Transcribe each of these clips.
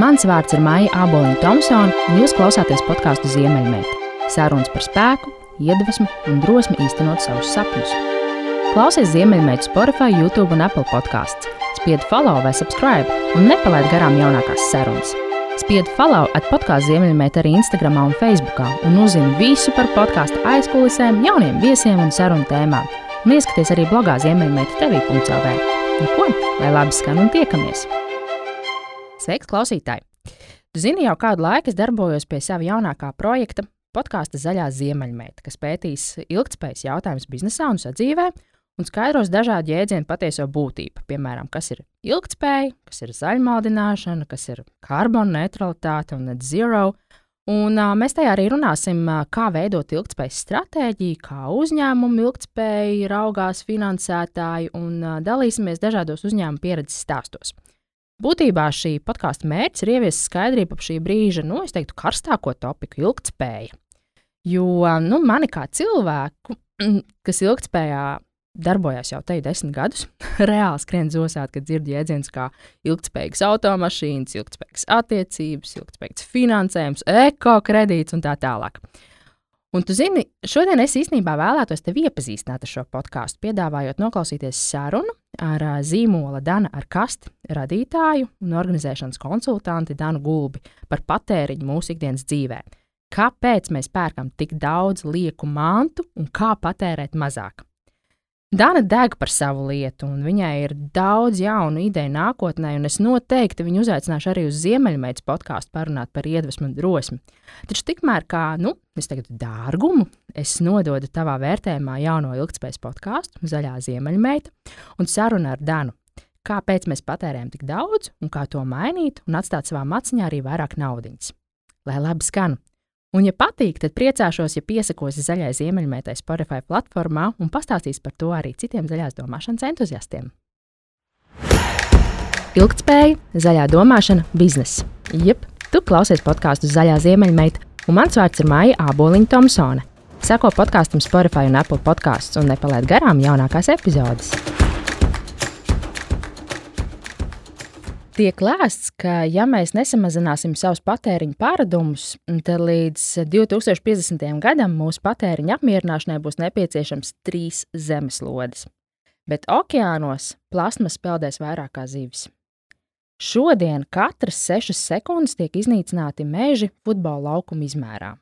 Mans vārds ir Maija Aboliņa Thompsone, un jūs klausāties podkāstu Ziemeļmeita. Sarunas par spēku, iedvesmu un drosmi īstenot savus sapņus. Klausies Ziemeļmeita Spotify, YouTube un Apple podkāsts. Spied follow vai subscribe un nepalaid garām jaunākās sarunas. Spied follow at podkāstu Ziemeļmeita arī Instagram un Facebook, un uzzini visu par podkāstu aizkulisēm, jauniem viesiem un sarunu tēmām. Un ieskaties arī blogā Ziemeļmeita TV.CLV. Nu ko, lai labi skan un tiekamies! Sveiks, klausītāji! Tu zini, jau kādu laiku es darbojos pie sava jaunākā projekta, podkāsta Zaļā ziemeļmeita, kas pētīs ilgspējas jautājumus biznesā un sadzīvē un skaidros dažādu jēdzienu patieso būtību. Piemēram, kas ir ilgspēja, kas ir zaļmaldināšana, kas ir karbona neutralitāte un net zero. Un, uh, mēs tajā arī runāsim, uh, kā veidot ilgspējas stratēģiju, kā uzņēmumu ilgspēju raugās finansētāji un uh, dalīsimies dažādos uzņēmumu pieredzes stāstos. Būtībā šī podkāstu mērķis ir ieviest skaidrību par šī brīža, nu, es teiktu, karstāko topiku - ilgspēja. Jo nu, mani kā cilvēku, kas ilgspējā darbojās jau te desmit gadus, reāli skrien zosāt, kad dzird jēdzienus kā ilgspējīgas automašīnas, ilgspējīgas attiecības, ilgspējīgs finansējums, ekokredīts un tā tālāk. Un, tu zini, šodien es īstenībā vēlētos tevi iepazīstināt ar šo podkāstu, piedāvājot noklausīties sarunu ar zīmola Dana ar kasti radītāju un organizēšanas konsultanti Danu Gulbi par patēriņu mūsu ikdienas dzīvē. Kāpēc mēs pērkam tik daudz lieku mantu un kā patērēt mazāk? Dana deg par savu lietu, un viņai ir daudz jaunu ideju nākotnē, un es noteikti viņu uzaicināšu arī uz Ziemeļmeitas podkāstu parunāt par iedvesmu un drosmi. Taču tikmēr kā, nu, es teiktu, dārgumu, es nododu tavā vērtējumā jauno ilgspējas podkāstu, Zaļā Ziemeļmeita, un sarunu ar Danu. Kāpēc mēs patērējam tik daudz, un kā to mainīt, un atstāt savā maciņā arī vairāk naudas? Lai labi skan! Un, ja patīk, tad priecāšos, ja piesakos zaļai ziemeļmētai Spotify platformā un pastāstīs par to arī citiem zaļās domāšanas entuziastiem. Ilgtspēja, zaļā domāšana, biznesa. Jep, tu klausies podkāstu Zaļā ziemeļmeita, un mans vārds ir Maija Āboliņa Thompsone. Seko podkāstam Spotify un Apple podkāstus un nepalaid garām jaunākās epizodes. Tiek lēsts, ka, ja mēs nesamazināsim savus patēriņa pārādumus, tad līdz 2050. gadam mūsu patēriņa apmierināšanai būs nepieciešams trīs zemeslodes. Bet okeānos plasmas peldēs vairāk kā zivis. Šodien katras sešas sekundes tiek iznīcināti meži futbola laukuma izmērā.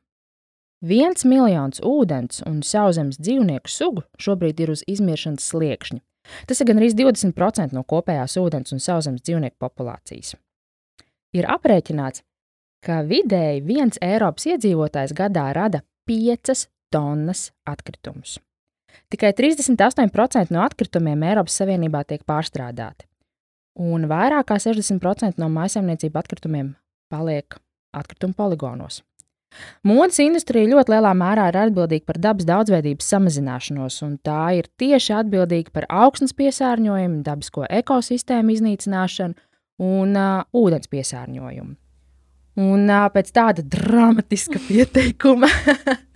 Viens miljons ūdens un sauszemes dzīvnieku sugu šobrīd ir uz izmiršanas sliekšņa, Tas ir gandrīz 20% no kopējās ūdens un sauszemes dzīvnieku populācijas. Ir aprēķināts, ka vidēji viens Eiropas iedzīvotājs gadā rada 5 tonnas atkritumus. Tikai 38% no atkritumiem Eiropas Savienībā tiek pārstrādāti, un vairāk kā 60% no maisaimniecību atkritumiem paliek atkritumu poligonos. Modes industrija ļoti lielā mērā ir atbildīga par dabas daudzveidības samazināšanos, un tā ir tieši atbildīga par augsnes piesārņojumu, dabisko ekosistēmu iznīcināšanu un uh, ūdens piesārņojumu. Un uh, pēc tāda dramatiska pieteikuma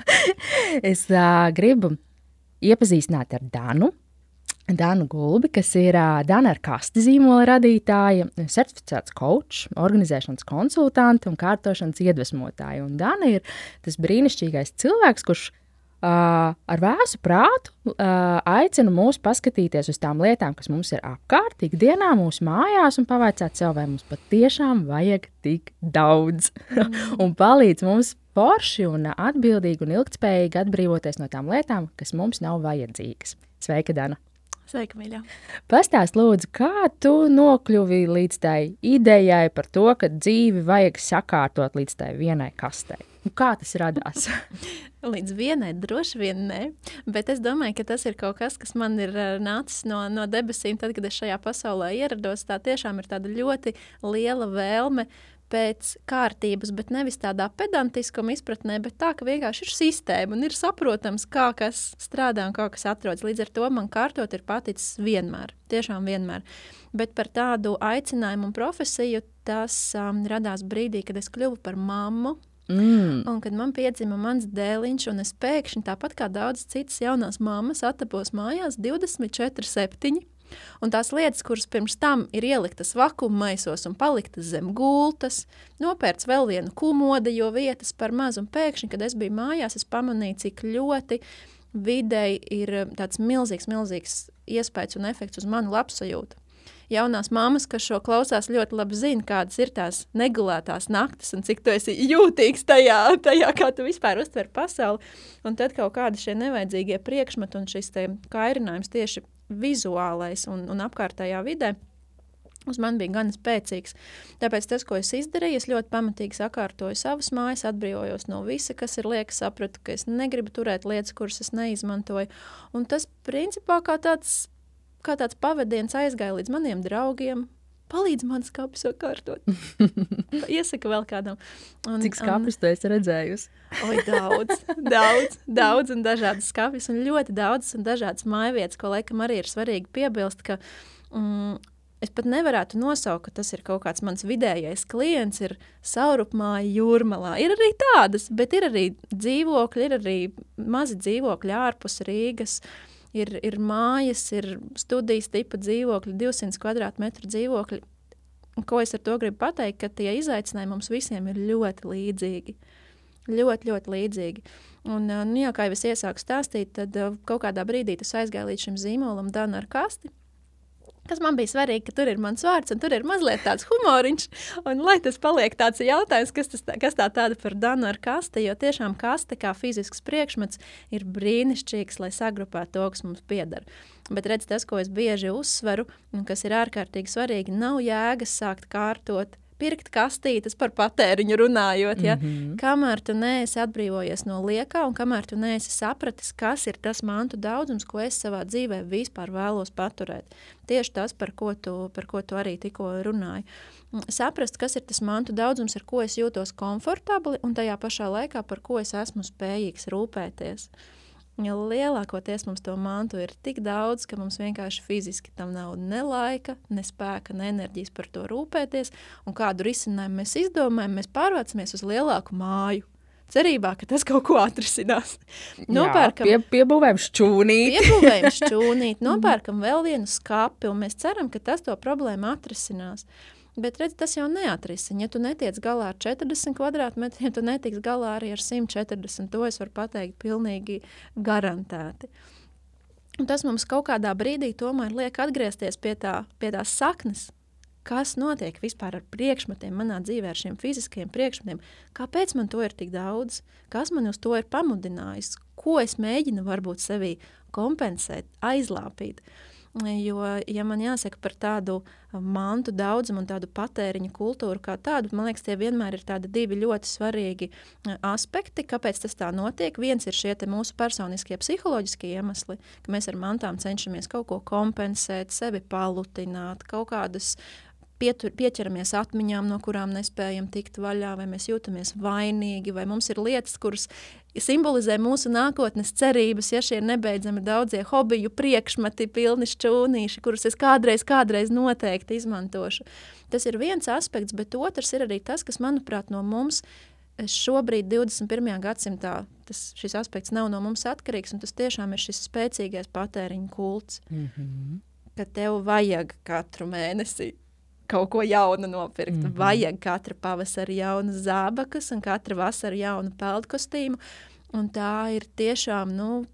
es uh, gribu iepazīstināt ar Danu. Danu Gulbi, kas ir Dana ar kasti zīmola radītāja, certificēts coach, organizēšanas konsultante un kārtošanas iedvesmotāja. Un Dana ir tas brīnišķīgais cilvēks, kurš uh, ar vēsu prātu uh, aicina mūs paskatīties uz tām lietām, kas mums ir apkārt, ikdienā, mūsu mājās, un pavaicāt sev, vai mums patiešām vajag tik daudz. Mm. un palīdz mums forši un atbildīgi un ilgspējīgi atbrīvoties no tām lietām, kas mums nav vajadzīgas. Sveika, Dana! Sveika, mīļā. Pastāst, lūdzu, kā tu nokļuvi līdz tai idejai par to, ka dzīvi vajag sakārtot līdz tai vienai kastei? Nu, kā tas radās? līdz vienai droši vien nē, bet es domāju, ka tas ir kaut kas, kas man ir eh, nācis no, no debesīm, tad, kad es šajā pasaulē ierados. Tā tiešām ir tāda ļoti liela vēlme uh, pēc kārtības, bet nevis tādā pedantiskuma izpratnē, bet tā, ka vienkārši ir sistēma un ir saprotams, kā kas strādā un kā kas atrodas. Līdz ar to man kārtot ir paticis vienmēr, tiešām vienmēr. Bet par tādu aicinājumu un profesiju tas um, radās brīdī, kad es kļuvu par mammu. Mm. Un kad man piedzima mans dēliņš, un es pēkšņi, tāpat kā daudzas citas jaunās mammas, atapos mājās 24, 7 Un tās lietas, kuras pirms tam ir ieliktas vakuuma maisos un paliktas zem gultas, nopērts vēl vienu kumoda, jo vietas par maz, un pēkšņi, kad es biju mājās, es pamanīju, cik ļoti videi ir tāds milzīgs, milzīgs iespējas un efekts uz manu labsajūtu jaunās mammas, kas šo klausās, ļoti labi zina, kādas ir tās negulētās naktis un cik tu esi jūtīgs tajā, tajā kā tu vispār uztver pasauli. Un tad kaut kādi šie nevajadzīgie priekšmeti un šis kairinājums tieši vizuālais un, un apkārtējā vidē. Uz mani bija gan spēcīgs. Tāpēc tas, ko es izdarīju, es ļoti pamatīgi sakārtoju savas mājas, atbrīvojos no visa, kas ir liekas, sapratu, ka es negribu turēt lietas, kuras es neizmantoju. Un tas, principā, kā tāds kā tāds pavadiens aizgāja līdz maniem draugiem. Palīdz man skāpes sakārtot. Iesaka vēl kādam. Un, Cik skāpes tu esi redzējusi? Oi, daudz, daudz, daudz un dažādas skāpes un ļoti daudz un dažādas mājvietas, ko laikam arī ir svarīgi piebilst, ka mm, es pat nevarētu nosaukt, ka tas ir kaut kāds mans vidējais klients, ir saurupmāja jūrmalā. Ir arī tādas, bet ir arī dzīvokļi, ir arī mazi dzīvokļi ārpus Rīgas. Uh, ir, ir mājas, ir studijas tipa dzīvokļi, 200 kvadrātmetru dzīvokļi. Ko es ar to gribu pateikt, ka tie izaicinājumi mums visiem ir ļoti līdzīgi. Ļoti, ļoti līdzīgi. Un, nu, jā, kā jau es iesāku stāstīt, tad kaut kādā brīdī tas aizgāja līdz šim zīmolam, Dana ar kasti. Kas man bija svarīgi, ka tur ir mans vārds, un tur ir mazliet tāds humoriņš. Un, lai tas paliek tāds jautājums, kas, tas, kas tā tāda par Danu ar kaste, jo tiešām kaste kā fizisks priekšmets ir brīnišķīgs, lai sagrupētu to, kas mums pieder. Bet redz, tas, ko es bieži uzsveru, un kas ir ārkārtīgi svarīgi, nav jēgas sākt kārtot pirkt kastītes par patēriņu runājot. Ja? Mm -hmm. Kamēr tu neesi atbrīvojies no liekā un kamēr tu neesi sapratis, kas ir tas mantu daudzums, ko es savā dzīvē vispār vēlos paturēt. Tieši tas, par ko tu, par ko tu arī tikko runāji. Saprast, kas ir tas mantu daudzums, ar ko es jūtos komfortabli un tajā pašā laikā, par ko es esmu spējīgs rūpēties. Ja lielākoties mums to mantu ir tik daudz, ka mums vienkārši fiziski tam nav ne laika, ne spēka, ne enerģijas par to rūpēties. Un kādu risinājumu mēs izdomājam, mēs pārvācamies uz lielāku māju. Cerībā, ka tas kaut ko atrisinās. Nopērkam, Jā, pie, piebūvējam šķūnīti. piebūvējam šķūnīti, nopērkam vēl vienu skapi, un mēs ceram, ka tas to problēmu atrisinās. Bet redz, tas jau neatrisina. Ja tu netiec galā ar 40 kvadrātmetriem, tu netiks galā arī ar 140. To es varu pateikt pilnīgi garantēti. Un tas mums kaut kādā brīdī tomēr liek atgriezties pie, tā, pie tās saknes, kas notiek vispār ar priekšmetiem manā dzīvē, ar šiem fiziskiem priekšmetiem. Kāpēc man to ir tik daudz? Kas man uz to ir pamudinājis? Ko es mēģinu varbūt sevī kompensēt, aizlāpīt? Uh, Jo, ja man jāsaka par tādu mantu daudzumu un tādu patēriņa kultūru kā tādu, man liekas, tie vienmēr ir tādi divi ļoti svarīgi aspekti, kāpēc tas tā notiek. Viens ir šie mūsu personiskie psiholoģiskie iemesli, ka mēs ar mantām cenšamies kaut ko kompensēt, sevi palutināt, kaut kādas pietur, pieķeramies atmiņām, no kurām nespējam tikt vaļā, vai mēs jūtamies vainīgi, vai mums ir lietas, kuras simbolizē mūsu nākotnes cerības, ja šie nebeidzami daudzie hobiju priekšmeti, pilni šķūnīši, kurus es kādreiz, kādreiz noteikti izmantošu. Tas ir viens aspekts, bet otrs ir arī tas, kas, manuprāt, no mums šobrīd, 21. gadsimtā, tas, šis aspekts nav no mums atkarīgs, un tas tiešām ir šis spēcīgais patēriņa kults. Mm -hmm. Ka tev vajag katru mēnesi kaut ko jaunu nopirkt. Mm -hmm. Vajag katra pavasara jaunu zābakus un katra vasara jaunu peldkostīmu. Un tā ir tiešām, nu,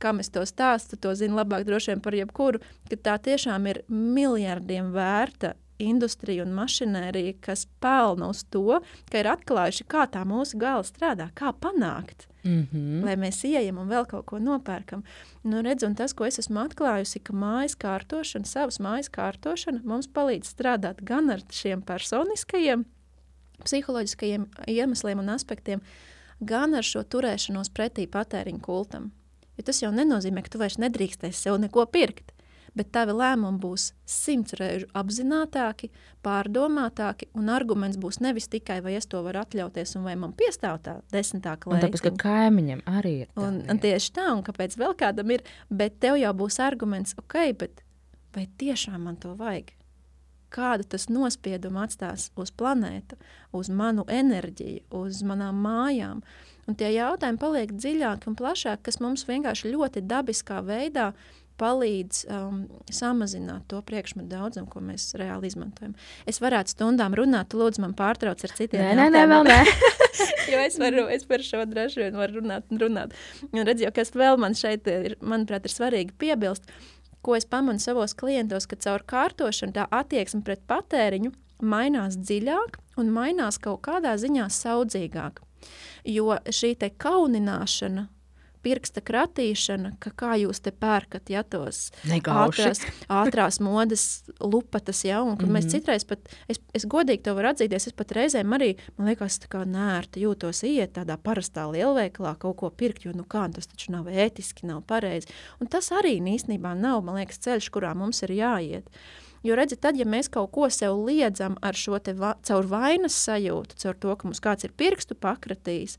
kā es to stāstu, to zinu labāk droši vien par jebkuru, ka tā tiešām ir miljardiem vērta industrija un mašinērija, kas pelna uz to, ka ir atklājuši, kā tā mūsu gala strādā, kā panākt mm -hmm. lai mēs ieejam un vēl kaut ko nopērkam. Nu, redz, tas, ko es esmu atklājusi, ka mājas kārtošana, savas mājas kārtošana mums palīdz strādāt gan ar šiem personiskajiem, psiholoģiskajiem iemesliem un aspektiem, gan ar šo turēšanos pretī patēriņu kultam. Jo tas jau nenozīmē, ka tu vairs nedrīkstēsi sev neko pirkt bet tavi lēmumi būs simts reižu apzinātāki, pārdomātāki, un arguments būs nevis tikai, vai es to varu atļauties, un vai man piestāv tā desmitā klēta. Tāpēc, ka kaimiņam arī ir. Un, un tieši tā, un kāpēc vēl kādam ir, bet tev jau būs arguments, ok, bet vai tiešām man to vajag? Kādu tas nospiedumu atstās uz planētu, uz manu enerģiju, uz manām mājām. Un tie jautājumi paliek dziļāki un plašāki, kas mums vienkārši ļoti dabiskā veidā palīdz um, samazināt to priekšmetu daudzumu, ko mēs reāli izmantojam. Es varētu stundām runāt, lūdzu, man pārtrauc ar citiem. Nē, nē, nē, vēl nē. jo es, varu, es par šo droši vien varu runāt un runāt. Un redz, jau kas vēl man šeit ir, manuprāt, ir svarīgi piebilst, ko es pamanu savos klientos, ka caur kārtošanu tā attieksme pret patēriņu mainās dziļāk un mainās kaut kādā ziņā saudzīgāk. Jo šī kaunināšana, pirksta kratīšana, ka kā jūs te pērkat, ja tos Negauši. ātrās, ātrās modes lupatas, ja, un kur mm -hmm. mēs citreiz pat, es, es godīgi to varu atzīties, es pat reizēm arī, man liekas, tā kā nērti jūtos iet tādā parastā lielveikalā kaut ko pirkt, jo, nu kā, tas taču nav ētiski, nav pareizi. Un tas arī īstenībā nav, man liekas, ceļš, kurā mums ir jāiet. Jo, redziet, tad, ja mēs kaut ko sev liedzam ar šo te va caur vainas sajūtu, caur to, ka mums kāds ir pirkstu pakratījis,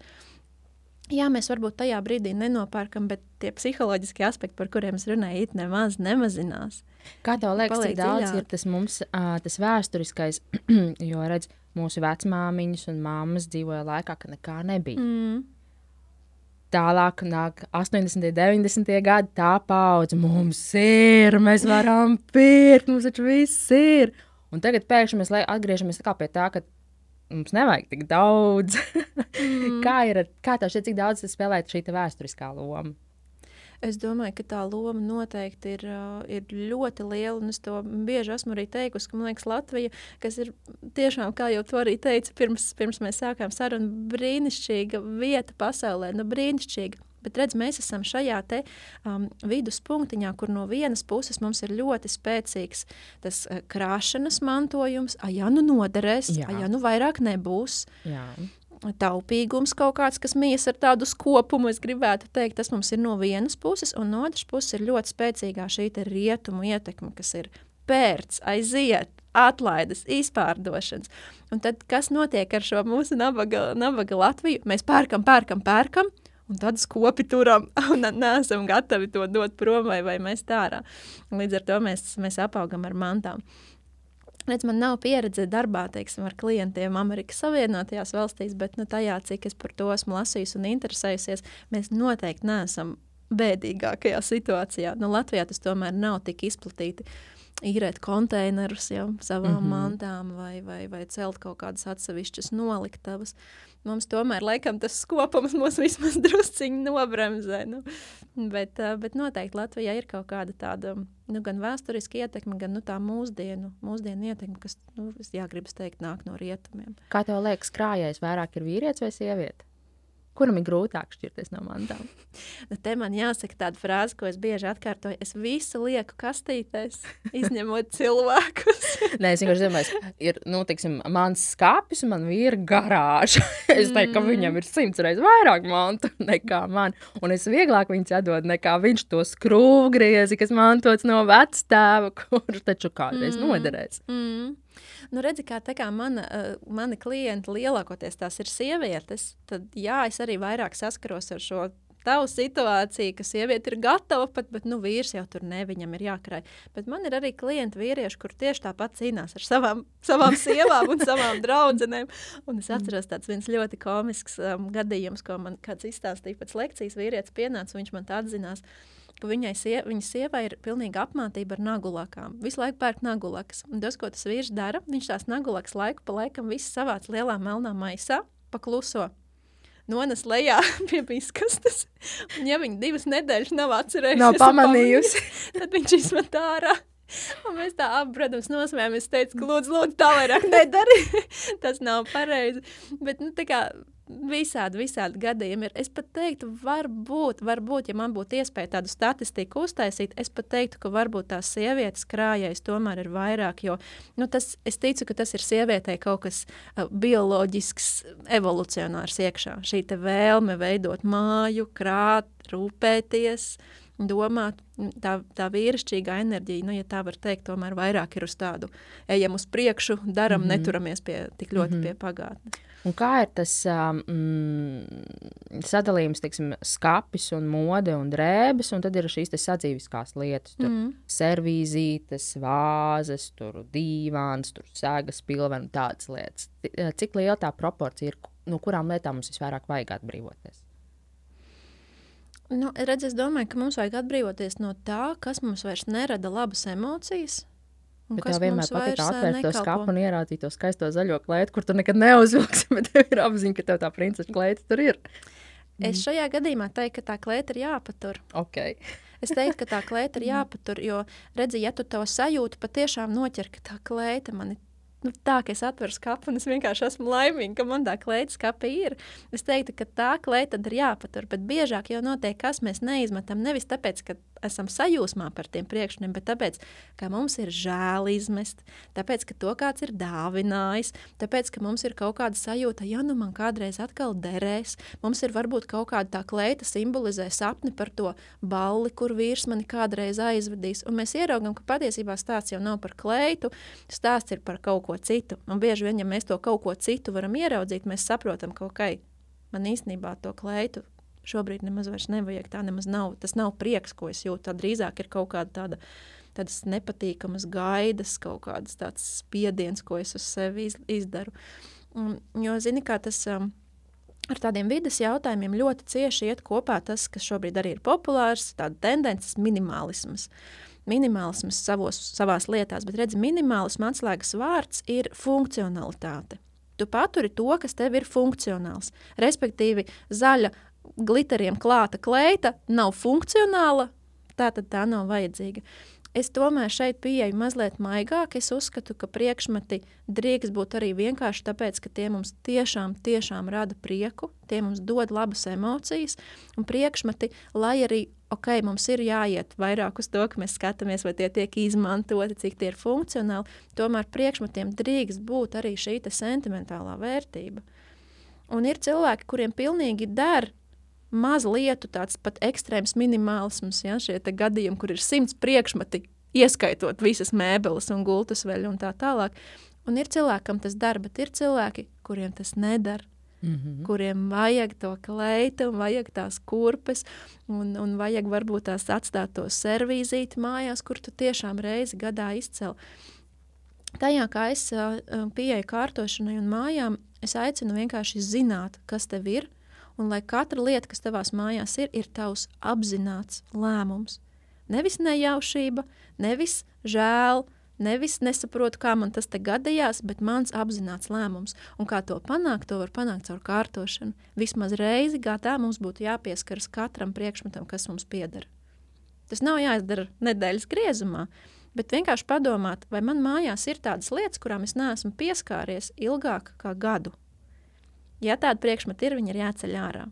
Jā, mēs varbūt tajā brīdī nenopērkam, bet tie psiholoģiskie aspekti, par kuriem es runāju, it nemaz nemazinās. Kā tev liekas, cik daudz dziļāk. ir tas mums, tas vēsturiskais, jo redz, mūsu vecmāmiņas un māmas dzīvoja laikā, kad nekā nebija. Mm. Tālāk nāk 80, 90 gadi, tā paudze mums ir, mēs varam pirkt, mums taču viss ir. Un tagad pēkšņi mēs atgriežamies pie tā, ka mums nevajag tik daudz. mm. kā ir, kā tev šķiet, cik daudz spēlē šī vēsturiskā loma? Es domāju, ka tā loma noteikti ir, ir ļoti liela. Es to bieži esmu arī teikusi, ka liekas, Latvija, kas ir tiešām, kā jau to arī teicu, pirms, pirms mēs sākām sarunu, brīnišķīga vieta pasaulē. Nu, brīnišķīga. Bet redz, mēs esam šajā te, um, viduspunktiņā, kur no vienas puses mums ir ļoti spēcīgs tas uh, krāšanas mantojums, ah, ja nu noderēs, ah, ja nu vairāk nebūs. Jā. Taupīgums kaut kāds, kas mijas ar tādu skopumu, es gribētu teikt, tas mums ir no vienas puses, un no otras puses ir ļoti spēcīgā šī rietumu ietekme, kas ir pērts, aiziet, atlaides, izpārdošanas. Un tad, kas notiek ar šo mūsu nabaga, nabaga Latviju? Mēs pērkam, pērkam, pērkam, un tad skopi turam un neesam gatavi to dot prom vai, vai mest ārā. Līdz ar to mēs, mēs apaugam ar mantām. Redz, man nav pieredze darbā teiksim, ar klientiem Amerikas Savienotajās valstīs, bet nu, tajā, cik es par to esmu lasījusi un interesējusies, mēs noteikti neesam bēdīgākajā situācijā. Nu, Latvijā tas tomēr nav tik izplatīti. Īrēt konteinerus jau savām mm -hmm. mantām vai, vai, vai celt kaut kādas atsevišķas noliktavas. Uh, mums tomēr laikam tas skopums mūs vismaz drusciņi nobremzē. Nu. Bet, bet noteikti Latvijā ir kaut kāda tāda nu, gan vēsturiska ietekme, gan nu, tā mūsdienu, mūsdienu ietekme, kas, nu, jā, gribas teikt, nāk no rietumiem. Kā tev liekas, krājais vairāk ir vīrietis vai sieviete? Kuram ir grūtāk šķirties no mantām? nu, te man jāsaka tāda frāze, ko es bieži atkārtoju. Es visu lieku kastītēs, izņemot cilvēkus. Nē, es vienkārši domāju, ir nu, tiksim, mans skāpis un man ir garāža. es teiktu, ka viņam ir simts reizes vairāk mantu nekā man. Un es vieglāk viņus atdod nekā viņš to skrūvgriezi, kas mantots no vectēva, kurš taču kādreiz mm. noderēs. Mm. Nu, redzi, kā, kā mana, uh, mani klienti lielākoties tās ir sievietes, tad jā, es arī vairāk saskaros ar šo tavu situāciju, ka sieviete ir gatava pat, bet nu, vīrs jau tur ne, viņam ir jākrāj. Bet man ir arī klienti vīrieši, kur tieši tāpat cīnās ar savām, savām sievām un savām draudzenēm. Un es atceros tāds viens ļoti komisks um, gadījums, ko man kāds izstāstīja pēc lekcijas. Vīrietis pienāca, un viņš man tā atzinās. Uh, ka viņai sie, viņa sievai ir pilnīga apmācība ar nagulakām. Visu laiku pērk nagulakas. Un tas, ko tas vīrs dara, viņš tās nagulakas laiku pa laikam visu savāc lielā melnā maisā, pakluso. Nones lejā pie piskastes. Un, ja viņa divas nedēļas nav atcerējusies, nav pamanījusi, tad viņš izmet ārā. Un mēs tā abi, protams, nosmējāmies. Es teicu, ka lūdzu, lūdzu tā vairāk nedari. Tas nav pareizi. Bet, nu, tā kā Visādi, visādi gadījumi ir. Es pat teiktu, varbūt, varbūt, ja man būtu iespēja tādu statistiku uztaisīt, es pat teiktu, ka varbūt tās sievietes krājais tomēr ir vairāk, jo nu, tas, es ticu, ka tas ir sievietei kaut kas uh, bioloģisks, evolucionārs iekšā. Šī vēlme veidot māju, krāt, rūpēties, domāt, tā, tā vīrišķīgā enerģija, nu, ja tā var teikt, tomēr vairāk ir uz tādu ejam uz priekšu, daram, mm -hmm. neturamies pie, tik ļoti mm -hmm. pie pagātnes. Un kā ir tas mm, sadalījums, teiksim, skāpis un mode un drēbes, un tad ir šīs sadzīviskās lietas, tur mm. servīzītes, vāzes, tur dīvāns, tur sēgas, pilveni un tādas lietas. Cik liela tā proporcija ir, no kurām lietām mums visvairāk vajag atbrīvoties? Nu, redz, es domāju, ka mums vajag atbrīvoties no tā, kas mums vairs nerada labas emocijas. Bet tev vienmēr patīk atvērt to skāpu un ieraudzīt to skaisto zaļo klētu, kur tu nekad neuzvilksi, bet tev ir apziņa, ka tev tā princesa klēta tur ir. Es šajā gadījumā teiktu, ka tā klēta ir jāpatur. Okay. Es teiktu, ka tā klēta ir jāpatur, jo, redzi, ja tu to sajūti, patiešām noķer, ka tā klēta man ir nu, tā, ka es atveru skatu un es vienkārši esmu laimīga, ka man tā kleita skapa ir. Es teiktu, ka tā kleita ir jāpatur, bet biežāk jau notiek, kas mēs neizmetam. Nevis tāpēc, ka esam sajūsmā par tiem priekšmetiem, bet tāpēc, ka mums ir žēl izmest, tāpēc, ka to kāds ir dāvinājis, tāpēc, ka mums ir kaut kāda sajūta, ja nu man kādreiz atkal derēs, mums ir varbūt kaut kāda tā kleita simbolizē sapni par to balli, kur vīrs mani kādreiz aizvedīs, un mēs ieraugam, ka patiesībā stāsts jau nav par kleitu, stāsts ir par kaut ko citu, un bieži vien, ja mēs to kaut ko citu varam ieraudzīt, mēs saprotam, ka, ok, man īstenībā to kleitu šobrīd nemaz nevajag. Tā nemaz nav. Tas nav prieks, ko es jūtu. Tā drīzāk ir kaut kāda tāda. Tādas nepatīkamas gaidas, kaut kādas tādas spiediens, ko es uz sevi iz, izdaru. Un, jo, zini, kā tas um, ar tādiem vidas jautājumiem ļoti cieši iet kopā tas, kas šobrīd arī ir populārs, tāda tendences minimālisms. Minimālisms savos, savās lietās, bet redzi, minimālisms atslēgas vārds ir funkcionalitāte. Tu paturi to, kas tev ir funkcionāls. Respektīvi, zaļa glitteriem klāta kleita nav funkcionāla, tā tad tā nav vajadzīga. Es tomēr šeit pieeju mazliet maigāk. Es uzskatu, ka priekšmeti drīkst būt arī vienkārši tāpēc, ka tie mums tiešām, tiešām rada prieku, tie mums dod labas emocijas. Un priekšmeti, lai arī ok, mums ir jāiet vairāk uz to, ka mēs skatāmies, vai tie tiek izmantoti, cik tie ir funkcionāli, tomēr priekšmetiem drīkst būt arī šī sentimentālā vērtība. Un ir cilvēki, kuriem pilnīgi der maz lietu, tāds pat ekstrēms minimālisms, ja, šie gadījumi, kur ir simts priekšmeti, ieskaitot visas mēbeles un gultas vēl un tā tālāk. Un ir cilvēkam tas dara, bet ir cilvēki, kuriem tas nedara. Mm -hmm. kuriem vajag to kleitu, vajag tās kurpes, un, un vajag varbūt tās atstāt to servīzīti mājās, kur tu tiešām reizi gadā izcēli. Tajā, kā es uh, pieeju kārtošanai un mājām, es aicinu vienkārši zināt, kas tev ir, un lai katra lieta, kas tavās mājās ir, ir tavs apzināts lēmums. Nevis nejaušība, nevis žēl, nevis nesaprotu, kā man tas te gadījās, bet mans apzināts lēmums. Un kā to panākt, to var panākt caur kārtošanu. Vismaz reizi gadā mums būtu jāpieskaras katram priekšmetam, kas mums pieder. Tas nav jāizdara nedēļas griezumā, bet vienkārši padomāt, vai man mājās ir tādas lietas, kurām es neesmu pieskāries ilgāk kā gadu. Ja tāda priekšmeta ir, viņi ir jāceļ ārā.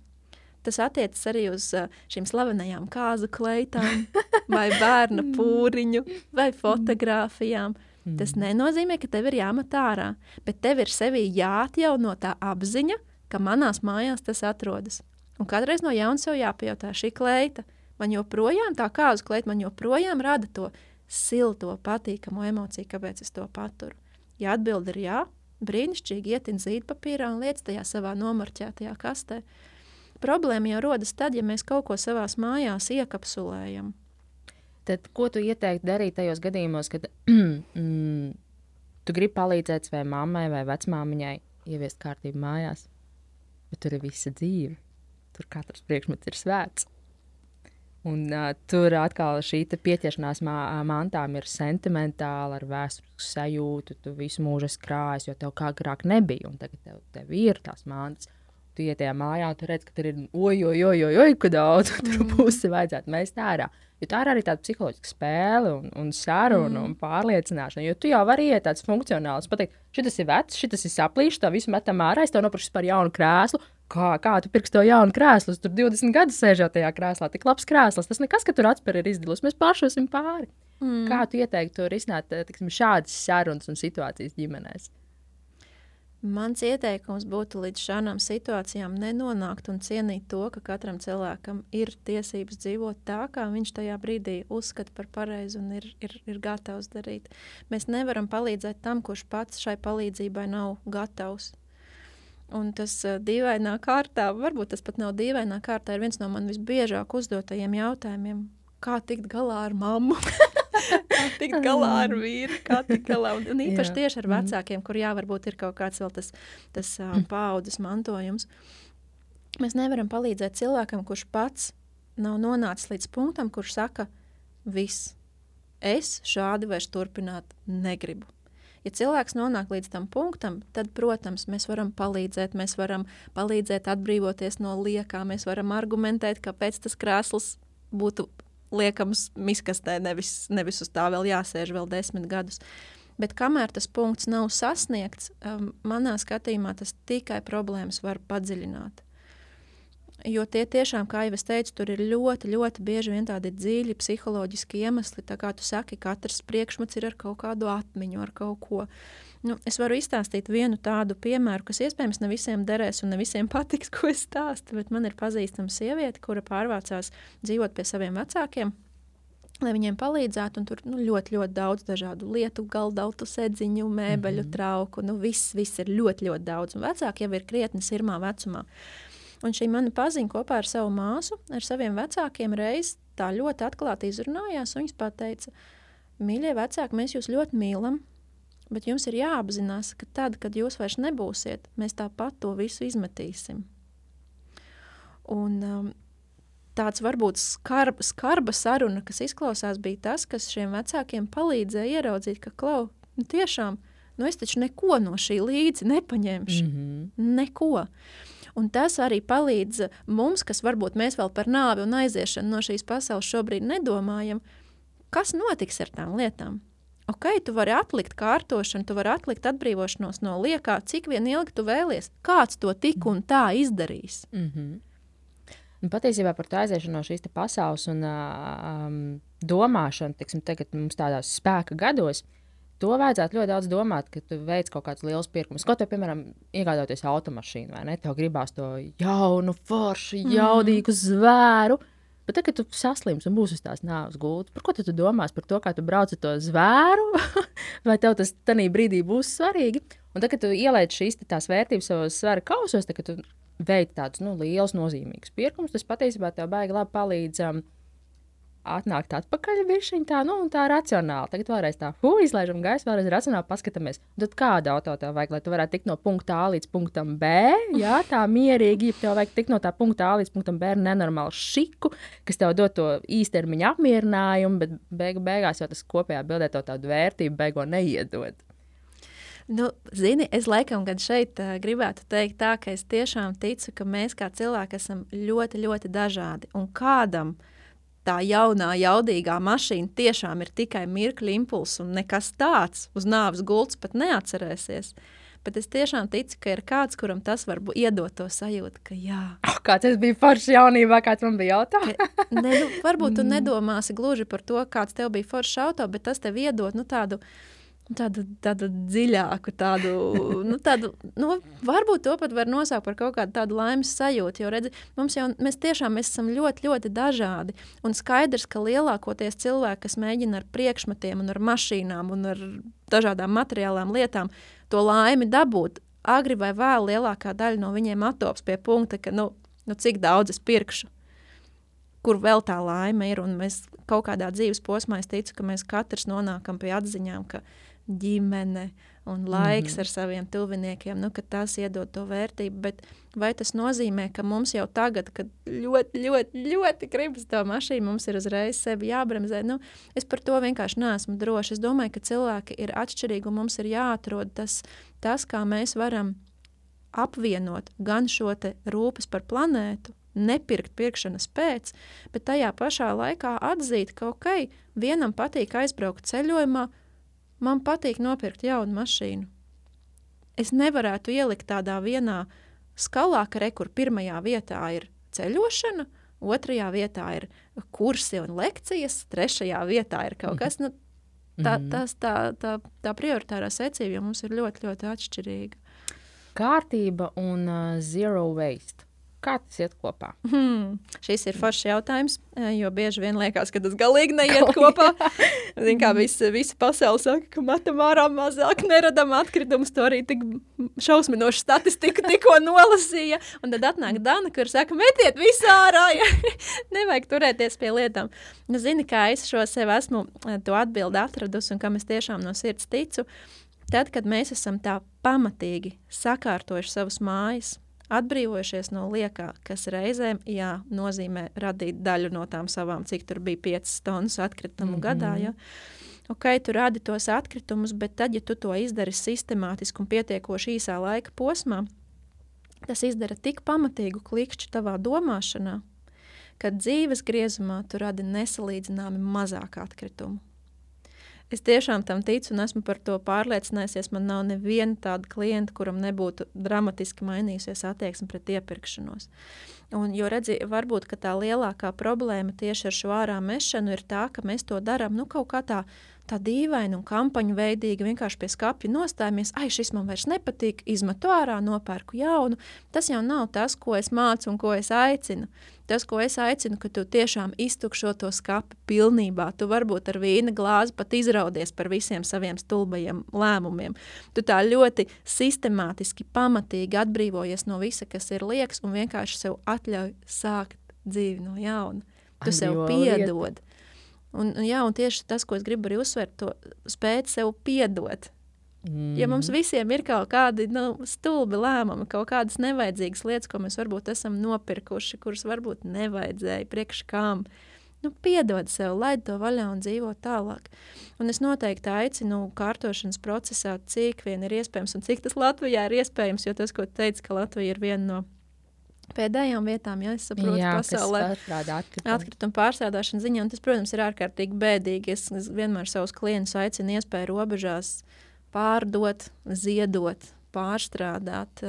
Tas attiecas arī uz uh, šīm slavenajām kāzu kleitām, vai bērnu pūriņu, vai fotografijām. Mm. Tas nenozīmē, ka tev ir jāmet ārā, bet tev ir sevī jāatjauno tā apziņa, ka manās mājās tas atrodas. Un katreiz no jauna sev jāpajautā šī kleita. Man joprojām tā kāzu kleita, man joprojām rada to silto, patīkamu emociju, kāpēc es to paturu. Ja atbild ir jā, brīnišķīgi ietin zīdpapīrā un liec tajā savā nomarķētajā kastē. Problēma jau rodas tad, ja mēs kaut ko savās mājās iekapsulējam. Tad, ko tu ieteiktu darīt tajos gadījumos, kad mm, tu gribi palīdzēt savai mammai vai vecmāmiņai ieviest kārtību mājās, bet tur ir visa dzīve. Tur katrs priekšmets ir svēts. Un, uh, tur atkal šī pieķeršanās mā, mantām ir sentimentāla, ar vēsturisku sajūtu. Tu visu mūžu esi krājis, jo tev kā agrāk nebija, un tagad tev, tev ir tās mantas. Tu iet tajā mājā, tu redz, ka tur ir oi ka daudz, un tur pusi mm. vajadzētu mest ārā. Jo tā ir arī tāda psiholoģiska spēle un, un saruna mm. un pārliecināšana. Jo tu jau vari iet tāds funkcionāls, pateikt, šis ir vecs, šis ir saplīšs, tā visu metam ārā, es tev nopirkšu par jaunu krēslu, kā, kā tu pirksi to jaunu krēslu. Tur 20 gadus sēžot tajā krēslā, tik labs krēsls. Tas nekas, ka tur atspēr ir izdilus. Mēs pāršosim pāri. Mm. Kā tu ieteiktu risināt eh, tiksim, šādas sarunas un situācijas ģimenēs? Mans ieteikums būtu līdz šādām situācijām nenonākt un cienīt to, ka katram cilvēkam ir tiesības dzīvot tā, kā viņš tajā brīdī uzskata par pareizu un ir, ir, ir gatavs darīt. Mēs nevaram palīdzēt tam, kurš pats šai palīdzībai nav gatavs. Un tas uh, dīvainā kārtā, varbūt tas pat nav dīvainā kārtā, ir viens no man visbiežāk uzdotajiem jautājumiem. Kā tikt galā ar mammu? kā tikt galā ar vīru? Kā tikt galā? Un, un īpaši tieši ar mhm. vecākiem, kur jā, varbūt ir kaut kāds vēl tas, tas uh, paudzes mantojums. Mēs nevaram palīdzēt cilvēkam, kurš pats nav nonācis līdz punktam, kurš saka, viss, es šādi vairs turpināt negribu. Ja cilvēks nonāk līdz tam punktam, tad, protams, mēs varam palīdzēt, mēs varam palīdzēt atbrīvoties no liekā, mēs varam argumentēt, kāpēc tas krēsls būtu liekams miskastē, nevis, nevis uz tā vēl jāsēž vēl desmit gadus. Bet kamēr tas punkts nav sasniegts, um, manā skatījumā tas tikai problēmas var padziļināt. Jo tie tiešām, kā jau es teicu, tur ir ļoti, ļoti bieži vien tādi dziļi psiholoģiski iemesli. Tā kā tu saki, katrs priekšmets ir ar kaut kādu atmiņu, ar kaut ko. Nu, es varu izstāstīt vienu tādu piemēru, kas iespējams ne visiem derēs un ne visiem patiks, ko es stāstu. Bet man ir pazīstama sieviete, kura pārvācās dzīvot pie saviem vecākiem lai viņiem palīdzētu. Tur nu, ļoti, ļoti daudz dažādu lietu, galdautu, sēdziņu, mēbeļu, mm -hmm. trauku. Nu, viss, viss ir ļoti, ļoti daudz. Un vecāki jau ir krietni sirmā vecumā. Un šī mana paziņa kopā ar savu māsu, ar saviem vecākiem reiz tā ļoti atklāti izrunājās. Viņas pateica, mīļie vecāki, mēs jūs ļoti mīlam, bet jums ir jāapzinās, ka tad, kad jūs vairs nebūsiet, mēs tāpat to visu izmetīsim. Un, um, tāds varbūt skarb, skarba saruna, kas izklausās, bija tas, kas šiem vecākiem palīdzēja ieraudzīt, ka klau, nu tiešām, nu es taču neko no šī līdzi nepaņemšu. Mm -hmm. Neko. Un tas arī palīdz mums, kas varbūt mēs vēl par nāvi un aiziešanu no šīs pasaules šobrīd nedomājam, kas notiks ar tām lietām. Ok, tu vari atlikt kārtošanu, tu vari atlikt atbrīvošanos no liekā, cik vien ilgi tu vēlies. Kāds to tik un tā izdarīs? Mm -hmm. Un patiesībā par to aiziešanu no šīs pasaules un um, domāšanu, tiksim, tagad mums tādās spēka gados, uh, to vajadzētu ļoti daudz domāt, kad tu veic kaut kādus lielus pirkumus. Kaut kā, piemēram, iegādājoties automašīnu, vai ne? Tev gribās to jaunu, foršu, mhm. jaudīgu mm. zvēru. Bet tad, kad tu saslims un būsi uz tās nāves gultas, par ko tu domās? Par to, kā tu brauc ar to zvēru, vai tev tas tajā brīdī būs svarīgi? Un tad, kad tu ieliec šīs tās vērtības savos svara kausos, tad, kad tu veic tādus nu, lielus, nozīmīgus pirkumus, tas patiesībā tev baigi labi palīdz. Um, atnākt atpakaļ višķiņā, tā, nu, tā racionāli. Tagad vēlreiz tā, hu, izlaižam gaisu, vēlreiz racionāli paskatāmies. Tad kādu auto tev vajag, lai tu varētu tikt no punkta A līdz punktam B? Jā, tā mierīgi, ja tev vajag tikt no tā punkta A līdz punktam B ar nenormālu šiku, kas tev dod to īstermiņa apmierinājumu, bet beigu beigās jau tas kopējā bildē to tādu vērtību beigo neiedod. Nu, zini, es laikam gan šeit uh, gribētu teikt tā, ka es tiešām ticu, ka mēs kā cilvēki esam ļoti, ļoti dažādi. Un kādam uh, tā jaunā, jaudīgā mašīna tiešām ir tikai mirkļa impulss un nekas tāds uz nāves gultas pat neatcerēsies. Bet es tiešām ticu, ka ir kāds, kuram tas var iedot to sajūtu, ka jā. Oh, kāds tas bija foršs jaunībā, kāds man bija jautājums? ne, nu, varbūt tu mm. nedomāsi gluži par to, kāds tev bija foršs auto, bet tas tev iedod nu, tādu tādu, tādu dziļāku, tādu, nu, tādu nu, varbūt to pat var nosaukt par kaut kādu tādu laimes sajūtu. Jo redzi, mums jau, mēs tiešām mēs esam ļoti, ļoti dažādi. Un skaidrs, ka lielākoties cilvēki, kas mēģina ar priekšmetiem, un ar mašīnām un ar dažādām materiālām lietām to laimi dabūt, agri vai vēl lielākā daļa no viņiem atops pie punkta, ka nu, nu, cik daudz es pirkšu. Kur vēl tā laime ir, mēs kaut kādā dzīves posmā, es ticu, ka mēs katrs nonākam pie atziņām, ka ģimene un laiks mm -hmm. ar saviem tuviniekiem, nu, tas iedod to vērtību. Bet vai tas nozīmē, ka mums jau tagad, kad ļoti, ļoti, ļoti gribas to mašīnu, mums ir uzreiz sevi jābremzē? Nu, es par to vienkārši neesmu droši. Es domāju, ka cilvēki ir atšķirīgi un mums ir jāatrod tas, tas kā mēs varam apvienot gan šo rūpes par planētu, nepirkt pirkšanas pēc, bet tajā pašā laikā atzīt, ka ok, vienam patīk aizbraukt ceļojumā, Man patīk nopirkt jaunu mašīnu. Es nevarētu ielikt tādā vienā skalā, ka rekur pirmajā vietā ir ceļošana, otrajā vietā ir kursi un lekcijas, trešajā vietā ir kaut kas. Nu, tā, mhm. tas, tā, tā, tā prioritārā secība mums ir ļoti, ļoti atšķirīga. Kārtība un uh, zero waste. Kā tas iet kopā? Hmm, šis ir foršs jautājums, eh, jo bieži vien liekas, ka tas galīgi neiet kopā. Zin, kā visi, visi pasauli saka, ka matemātikā mazāk neradam atkritumus, to arī tik šausminošu statistiku tikko nolasīja. Un tad atnāk Dana, kur saka, metiet visu ārā, ja nevajag turēties pie lietām. Nu, zini, kā es šo sev esmu eh, to atbildi atradusi un kam es tiešām no sirds ticu. Tad, kad mēs esam tā pamatīgi sakārtojuši savas mājas, atbrīvojušies no liekā, kas reizēm jā, nozīmē radīt daļu no tām savām, cik tur bija 5 tonnas atkritumu mm -hmm. gadā. Ja? Ok, tu radi tos atkritumus, bet tad, ja tu to izdari sistemātiski un pietiekoši īsā laika posmā, tas izdara tik pamatīgu klikšķi tavā domāšanā, ka dzīves griezumā tu radi nesalīdzināmi mazāk atkritumu. Es tiešām tam ticu un esmu par to pārliecinājusies. Man nav neviena tāda klienta, kuram nebūtu dramatiski mainījusies attieksme pret iepirkšanos. Un, jo redzi, varbūt tā lielākā problēma tieši ar šo ārā mešanu ir tā, ka mēs to darām nu, kaut kā tā tā dīvaini un kampaņu veidīgi vienkārši pie skāpja nostājamies, ai, šis man vairs nepatīk, izmetu ārā, nopērku jaunu. Tas jau nav tas, ko es mācu un ko es aicinu. Tas, ko es aicinu, ka tu tiešām iztukšo to skāpi pilnībā. Tu varbūt ar vīna glāzi pat izraudies par visiem saviem stulbajiem lēmumiem. Tu tā ļoti sistemātiski, pamatīgi atbrīvojies no visa, kas ir liekas, un vienkārši sev atļauj sākt dzīvi no jauna. Tu sev piedod. Lieta. Un, un, jā, un tieši tas, ko es gribu arī uzsvērt, to spēt sev piedot. Mm. Ja mums visiem ir kaut kādi nu, stulbi lēmumi, kaut kādas nevajadzīgas lietas, ko mēs varbūt esam nopirkuši, kuras varbūt nevajadzēja, priekš kām, nu, piedod sev, laid to vaļā un dzīvo tālāk. Un es noteikti aicinu kārtošanas procesā, cik vien ir iespējams un cik tas Latvijā ir iespējams, jo tas, ko teicu, ka Latvija ir viena no pēdējām vietām, ja es saprotu, Jā, pasaulē atkrituma pārstrādāšana ziņā. Tas, protams, ir ārkārtīgi bēdīgi. Es, es vienmēr savus klientus aicinu iespēju robežās pārdot, ziedot, pārstrādāt,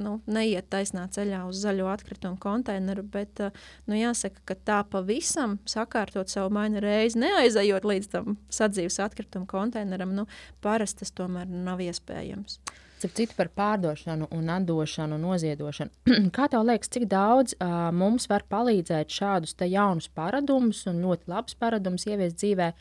nu, neiet taisnā ceļā uz zaļo atkritumu konteineru, bet nu, jāsaka, ka tā pavisam sakārtot savu mainu reizi, neaizejot līdz tam sadzīves atkritumu konteineram, nu, parasti tas tomēr nav iespējams. Cik citu par pārdošanu, un atdošanu, un noziedošanu. Kā tev liekas, cik daudz uh, mums var palīdzēt šādus jaunus paradumus un ļoti labus paradumus ieviest dzīvē,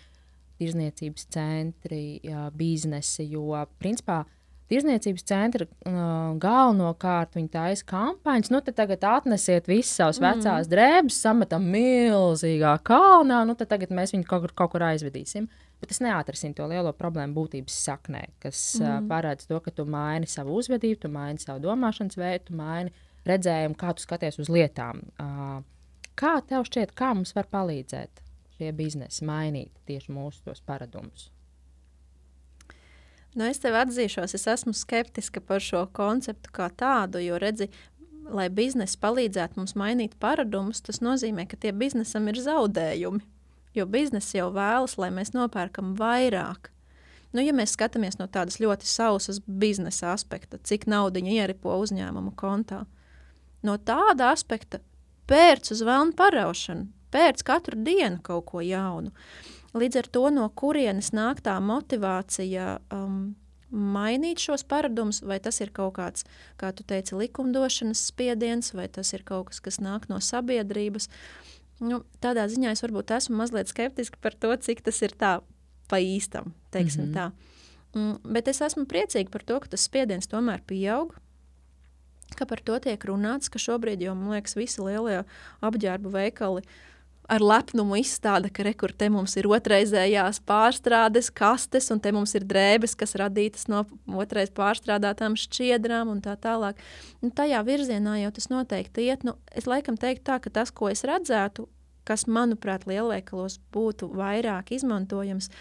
tirzniecības centri, jā, biznesi? Jo, principā, Tirzniecības centra uh, galvenokārt viņi taisa kampaņas. Nu, tad tagad atnesiet visas savas mm. vecās drēbes, sametam milzīgā kalnā, nu tad tagad mēs viņu kaut kur, kaut kur aizvedīsim. Uh, Bet tas neatrisinās to lielo problēmu būtības saknē, kas mm. uh, parāda to, ka tu maini savu uzvedību, tu maini savu domāšanas veidu, tu maini redzējumu, kā tu skaties uz lietām. Uh, kā tev šķiet, kā mums var palīdzēt šie biznesi mainīt tieši mūsu tos paradumus? Nu, es tev atzīšos, es esmu skeptiska par šo konceptu kā tādu, jo redzi, lai biznesa palīdzētu mums mainīt paradumus, tas nozīmē, ka tie biznesam ir zaudējumi. Jo biznesa jau vēlas, lai mēs nopērkam vairāk. Nu, ja mēs skatāmies no tādas ļoti sausas biznesa aspekta, cik naudu ieripo uzņēmuma kontā, no tāda aspekta pērc uz vēlnu paraušanu, pērc katru dienu kaut ko jaunu. Līdz ar to, no kurienes nāk tā motivācija um, mainīt šos paradumus, vai tas ir kaut kāds, kā tu teici, likumdošanas spiediens, vai tas ir kaut kas, kas nāk no sabiedrības. Uh, Nu, tādā ziņā es varbūt esmu mazliet skeptiska par to, cik tas ir tā pa īstam. Mm -hmm. tā. mm, bet es esmu priecīga par to, ka tas spiediens tomēr pieaug. Ka par to tiek runāts, ka šobrīd jau, man liekas, visi lielie apģērbu veikali ar lepnumu izstāda, ka rekur te mums ir otrreizējās pārstrādes kastes, un te mums ir drēbes, kas radītas no otrais pārstrādātām šķiedrām un tā tālāk. Un tajā virzienā jau tas noteikti iet. Nu, es laikam teiktu tā, ka tas, ko es redzētu, kas, manuprāt, lielveikalos būtu vairāk izmantojams,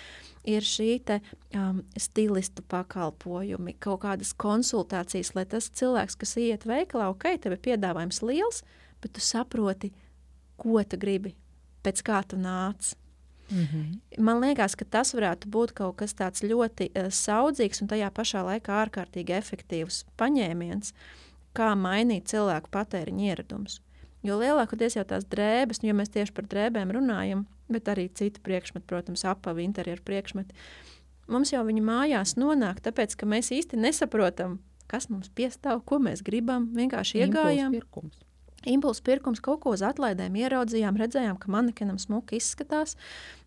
ir šī te, um, stilistu pakalpojumi, kaut kādas konsultācijas, lai tas cilvēks, kas iet veikalā, ok, tev ir piedāvājums liels, bet tu saproti, ko tu gribi, pēc kā tu nāc. Mm -hmm. Man liekas, ka tas varētu būt kaut kas tāds ļoti uh, saudzīgs un tajā pašā laikā ārkārtīgi efektīvs paņēmiens, kā mainīt cilvēku patēriņa ieradumus. Jo lielākoties jau tās drēbes, ja mēs tieši par drēbēm runājam, bet arī citu priekšmetu, protams, apavi, interjeru priekšmeti, mums jau viņi mājās nonāk, tāpēc ka mēs īsti nesaprotam, kas mums piestāv, ko mēs gribam. Vienkārši iegājām. Impulsu Impulsu pirkums kaut ko uz atlaidēm ieraudzījām, redzējām, ka manekenam smuki izskatās,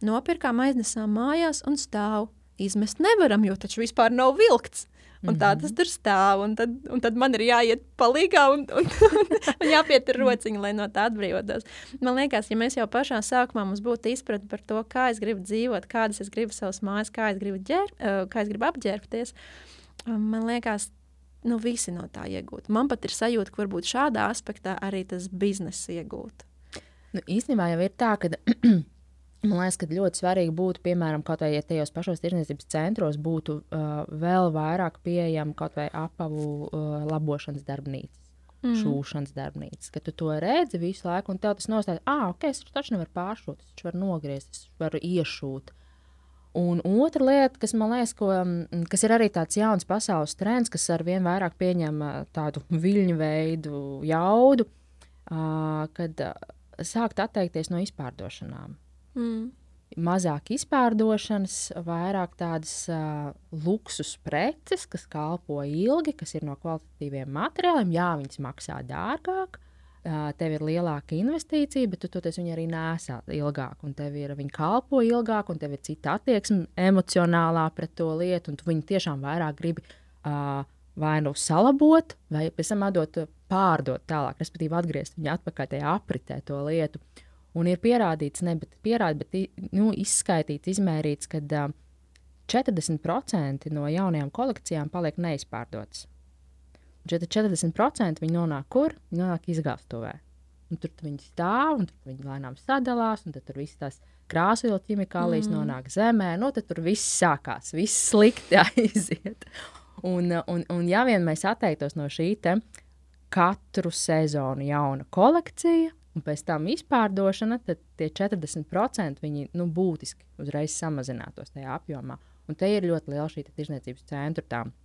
nopirkām, aiznesām mājās un stāv. Izmest nevaram, jo taču vispār nav vilkts. Un tā tas tur stāv, un tad, un tad man ir jāiet palīgā un, un, un jāpietur rociņa, lai no tā atbrīvotos. Man liekas, ja mēs jau pašā sākumā mums būtu izpratne par to, kā es gribu dzīvot, kādas es gribu savas mājas, kā es gribu, ģer, kā es gribu apģērbties, man liekas, nu, visi no tā iegūtu. Man pat ir sajūta, ka varbūt šādā aspektā arī tas biznesa iegūtu. Nu, īstenībā jau ir tā, ka Man liekas, ka ļoti svarīgi būtu, piemēram, kaut vai ja tajos pašos tirdzniecības centros būtu uh, vēl vairāk pieejama kaut vai apavu uh, labošanas darbnīca. Mm. Šūšanas darbnīca, ka tu to redzi visu laiku, un tev tas nostājas, ah, ok, es taču nevaru pāršūt, es varu nogriezt, es varu iešūt. Un otra lieta, kas man liekas, ko, mm, kas ir arī tāds jauns pasaules trends, kas ar vien vairāk pieņem tādu viļņu veidu jaudu, kad sākt atteikties no izpārdošanām. Mm. Mazāk izpārdošanas, vairāk tādas uh, luksus preces, kas kalpo ilgi, kas ir no kvalitatīviem materiāliem. Jā, viņas maksā dārgāk, uh, tev ir lielāka investīcija, bet tu toties viņu arī nesā ilgāk. Un tev ir viņa kalpo ilgāk, un tev ir cita attieksme emocionālā pret to lietu, un tu viņu tiešām vairāk gribi. Uh, vai nu salabot, vai pēc tam atdot, pārdot tālāk, respektīvi atgriezt viņu atpakaļ tajā apritē, to lietu. Un ir pierādīts, ne pierādi, bet nu, izskaitīts, izmērīts, ka uh, 40% no jaunajām kolekcijām paliek neizpārdotas. Un 40% viņi nonāk kur? Viņi nonāk izgāztuvē. Un tur viņi stāv, un tur viņi lēnām sadalās, un tur viss tās krāsvielu ķimikālijas mm. nonāk zemē. Nu, tad tur viss sākās, viss slikti aiziet. Un, un, un ja vien mēs atteiktos no šī katru sezonu jauna kolekcija, un pēc tam izpārdošana, tad tie 40% viņi nu, būtiski uzreiz samazinātos tajā apjomā. Un te ir ļoti liela šī tirzniecības centra tā, uh,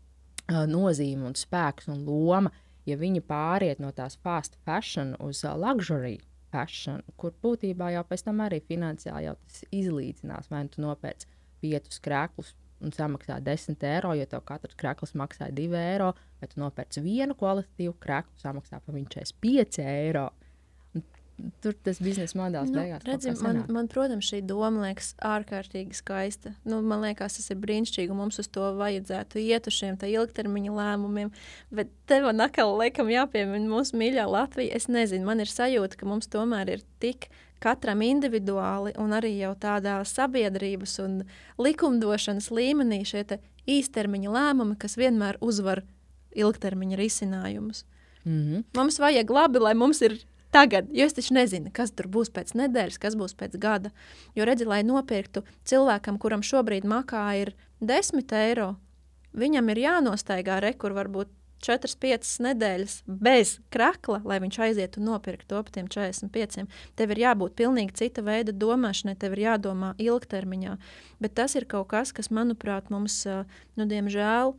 nozīme un spēks un loma, ja viņi pāriet no tās fast fashion uz luxury fashion, kur būtībā jau pēc tam arī finansiāli jau tas izlīdzinās. Vai nu tu nopērci piecus krēklus un samaksā 10 eiro, jo tev katrs krēkls maksā 2 eiro, vai tu nopērci vienu kvalitatīvu krēklu, samaksā par viņu 45 eiro. Uh, tur tas biznesa modelis nu, beigās. Redzi, man, man, protams, šī doma liekas ārkārtīgi skaista. Nu, man liekas, tas ir brīnišķīgi, un mums uz to vajadzētu iet uz šiem ilgtermiņa lēmumiem. Bet tev atkal liekam jāpiemina mūsu mīļā Latvija. Es nezinu, man ir sajūta, ka mums tomēr ir tik katram individuāli un arī jau tādā sabiedrības un likumdošanas līmenī šie īstermiņa lēmumi, kas vienmēr uzvar ilgtermiņa risinājumus. Mm -hmm. Mums vajag labi, lai mums ir tagad, jo es taču nezinu, kas tur būs pēc nedēļas, kas būs pēc gada. Jo redzi, lai nopirktu cilvēkam, kuram šobrīd makā ir 10 eiro, viņam ir jānostaigā rekur varbūt 4-5 nedēļas bez krakla, lai viņš aizietu un nopirktu to par tiem 45. Tev ir jābūt pilnīgi cita veida domāšanai, tev ir jādomā ilgtermiņā. Bet tas ir kaut kas, kas, manuprāt, mums, nu, diemžēl,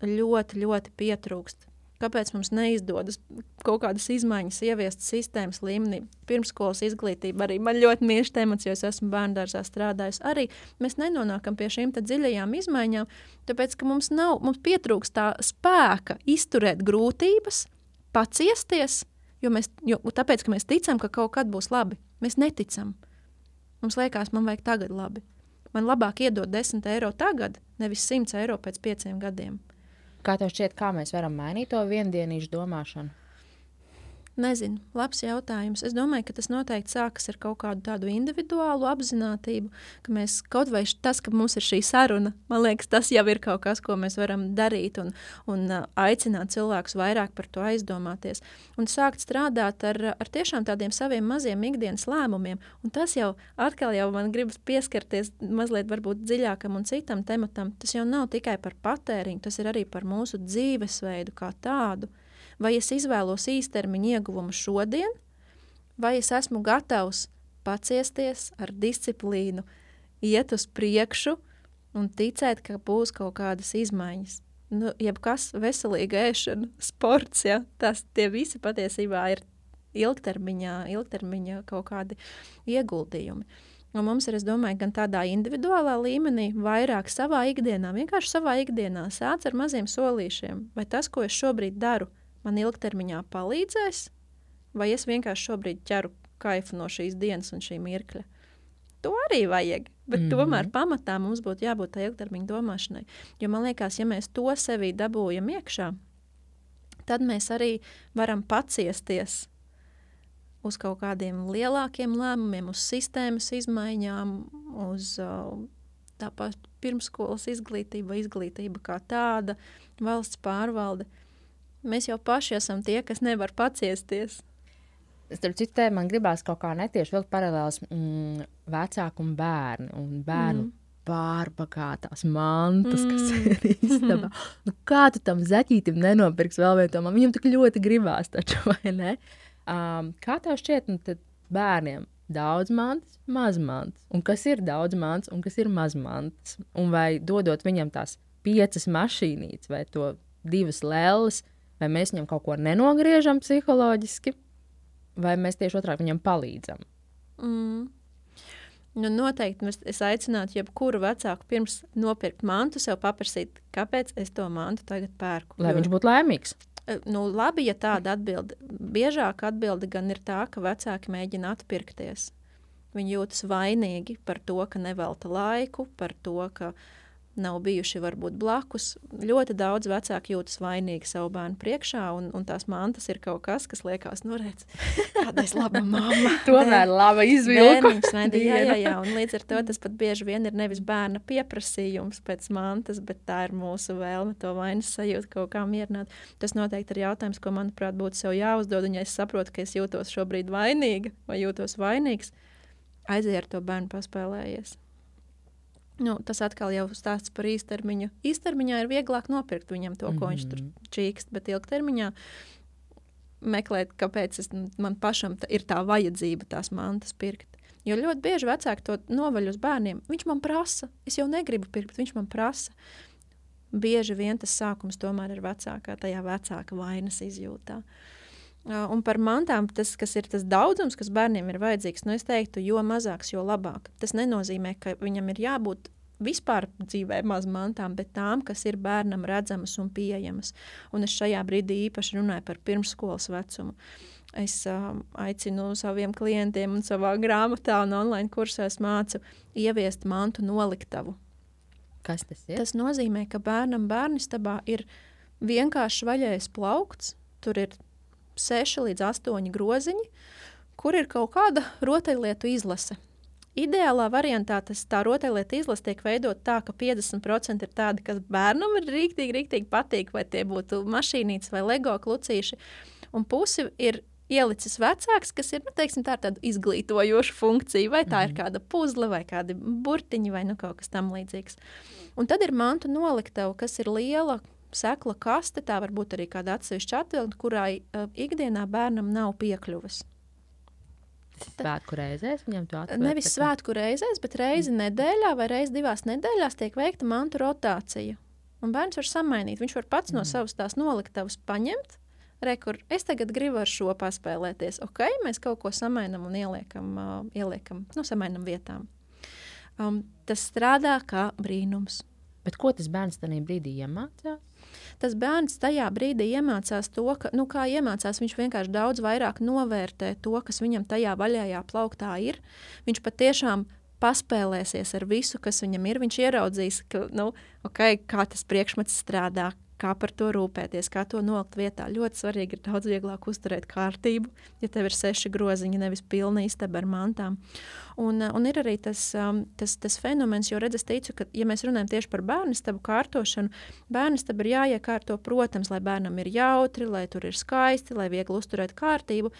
ļoti, ļoti pietrūkst. Kāpēc mums neizdodas kaut kādas izmaiņas ieviest sistēmas līmenī? Pirmskolas izglītība arī man ļoti mīļš temats, jo es esmu bērngārzā strādājis. Arī mēs nenonākam pie šīm dziļajām izmaiņām, tāpēc ka mums, nav, mums pietrūkst tā spēka izturēt grūtības, paciesties, jo mēs, jo, tāpēc, ka mēs ticam, ka kaut kad būs labi. Mēs neticam. Mums liekas, man vajag tagad labi. Man labāk iedot 10 eiro tagad, nevis 100 eiro pēc pieciem gadiem. Kā tev šķiet, kā mēs varam mainīt to viendienīšu domāšanu? Nezinu, labs jautājums. Es domāju, ka tas noteikti sākas ar kaut kādu tādu individuālu apziņotību, ka mēs kaut vai tas, ka mums ir šī saruna, man liekas, tas jau ir kaut kas, ko mēs varam darīt un, un aicināt cilvēkus vairāk par to aizdomāties. Un sākt strādāt ar, ar tiešām tādiem saviem maziem ikdienas lēmumiem. Un tas jau atkal jau man gribas pieskarties mazliet varbūt dziļākam un citam tematam. Tas jau nav tikai par patēriņu, tas ir arī par mūsu dzīvesveidu kā tādu vai es izvēlos īstermiņa ieguvumu šodien, vai es esmu gatavs paciesties ar disciplīnu, iet uz priekšu un ticēt, ka būs kaut kādas izmaiņas. Nu, jebkas veselīga ēšana, sports, ja, tas tie visi patiesībā ir ilgtermiņā, ilgtermiņā kaut kādi ieguldījumi. Un mums ir, es domāju, gan tādā individuālā līmenī, vairāk savā ikdienā, vienkārši savā ikdienā sāc ar maziem solīšiem. Vai tas, ko es šobrīd daru, man ilgtermiņā palīdzēs, vai es vienkārši šobrīd ķeru kaifu no šīs dienas un šī mirkļa. To arī vajag, bet mm -hmm. tomēr pamatā mums būtu jābūt tai ilgtermiņa domāšanai. Jo man liekas, ja mēs to sevī dabūjam iekšā, tad mēs arī varam paciesties uz kaut kādiem lielākiem lēmumiem, uz sistēmas izmaiņām, uz tāpat pirmsskolas izglītību, izglītība kā tāda, valsts pārvalde. Uh, Mēs jau paši esam tie, kas nevar paciesties. Starp citu, man gribās kaut kā netieši vilkt paralēlus mm, vecāku un bērnu. Un bērnu mm. pārbagātās mantas, mm. kas ir īstenībā. Nu, kā tu tam zaķītim nenopirksi vēl vienu man? Viņam tik ļoti gribās, taču, vai ne? Um, kā tev šķiet, nu, bērniem daudz mantas, maz mantas? Un kas ir daudz mantas un kas ir maz mantas? Un vai dodot viņam tās piecas mašīnītes vai to divas lēlas, vai mēs viņam kaut ko nenogriežam psiholoģiski, vai mēs tieši otrādi viņam palīdzam? Mm. Nu, noteikti es aicinātu jebkuru vecāku pirms nopirkt mantu, sev paprasīt, kāpēc es to mantu tagad pērku. Lai jo... viņš būtu laimīgs. E, nu, labi, ja tāda atbilde. Biežāk atbilde gan ir tā, ka vecāki mēģina atpirkties. Viņi jūtas vainīgi par to, ka nevelta laiku, par to, ka uh, nav bijuši varbūt blakus. Ļoti daudz vecāku jūtas vainīgi savu bērnu priekšā, un, un tās mantas ir kaut kas, kas liekas, nu, redz, kāda ir laba mamma. Tomēr laba izvilka. jā, jā, jā, un līdz ar to tas pat bieži vien ir nevis bērna pieprasījums pēc mantas, bet tā ir mūsu vēlme to vainas sajūtu kaut kā mierināt. Tas noteikti ir jautājums, ko, manuprāt, būtu sev jāuzdod, un ja es saprotu, ka es jūtos šobrīd vainīga vai jūtos vainīgs, aiziet ar to bērnu paspēlējies. Nu, tas atkal jau stāsts par īstermiņu. Īstermiņā ir vieglāk nopirkt viņam to, ko mm -hmm. viņš tur čīkst, bet ilgtermiņā meklēt, kāpēc es, man pašam tā, ir tā vajadzība tās mantas pirkt. Jo ļoti bieži vecāki to novaļ uz bērniem. Viņš man prasa, es jau negribu pirkt, viņš man prasa. Bieži vien tas sākums tomēr ir vecākā, tajā vecāka vainas izjūtā. Un par mantām, tas, kas ir tas daudzums, kas bērniem ir vajadzīgs, nu es teiktu, jo mazāks, jo labāk. Tas nenozīmē, ka viņam ir jābūt vispār dzīvē maz mantām, bet tām, kas ir bērnam redzamas un pieejamas. Un es šajā brīdī īpaši runāju par pirmsskolas vecumu. Es uh, aicinu saviem klientiem un savā grāmatā un online kursā mācu ieviest mantu noliktavu. Kas tas ir? Tas nozīmē, ka bērnam bērnistabā ir vienkārši vaļais plaukts, tur ir 6 līdz 8 groziņi, kur ir kaut kāda rotaļlietu izlase. Ideālā variantā tas tā rotaļlieta izlase tiek veidot tā, ka 50% ir tādi, kas bērnam ir rīktīgi, rīktīgi patīk, vai tie būtu mašīnītes vai lego klucīši, un pusi ir ielicis vecāks, kas ir nu, teiksim, tā tāda izglītojoša funkcija, vai tā mm -hmm. ir mhm. kāda puzle, vai kādi burtiņi, vai nu, kaut kas tam līdzīgs. Un tad ir mantu noliktava, kas ir liela sekla kaste, tā var būt arī kāda atsevišķa atvilkne, kurai uh, ikdienā bērnam nav piekļuves. Svētku reizēs viņam to atvērt? Nevis svētku reizēs, bet reizi mm. nedēļā vai reizi divās nedēļās tiek veikta mantu rotācija. Un bērns var samainīt. Viņš var pats mm. no savas tās noliktavas paņemt. Rekur, es tagad gribu ar šo paspēlēties. Ok, mēs kaut ko samainām un ieliekam, uh, ieliekam nu, samainam vietām. Um, tas strādā kā brīnums. Bet ko tas bērns tajā brīdī iemācās? Tas bērns tajā brīdī iemācās to, ka, nu, kā iemācās, viņš vienkārši daudz vairāk novērtē to, kas viņam tajā vaļajā plauktā ir. Viņš patiešām paspēlēsies ar visu, kas viņam ir. Viņš ieraudzīs, ka, nu, okay, kā tas priekšmets strādā, kā par to rūpēties, kā to nolikt vietā. Ļoti svarīgi ir daudz vieglāk uzturēt kārtību, ja tev ir seši groziņi, nevis pilna istaba ar mantām. Un, un ir arī tas, um, tas, tas fenomens, jo redz, es teicu, ka, ja mēs runājam tieši par bērnu stabu kārtošanu, bērnu stabu ir jāiekārto, protams, lai bērnam ir jautri, lai tur ir skaisti, lai viegli uzturēt kārtību,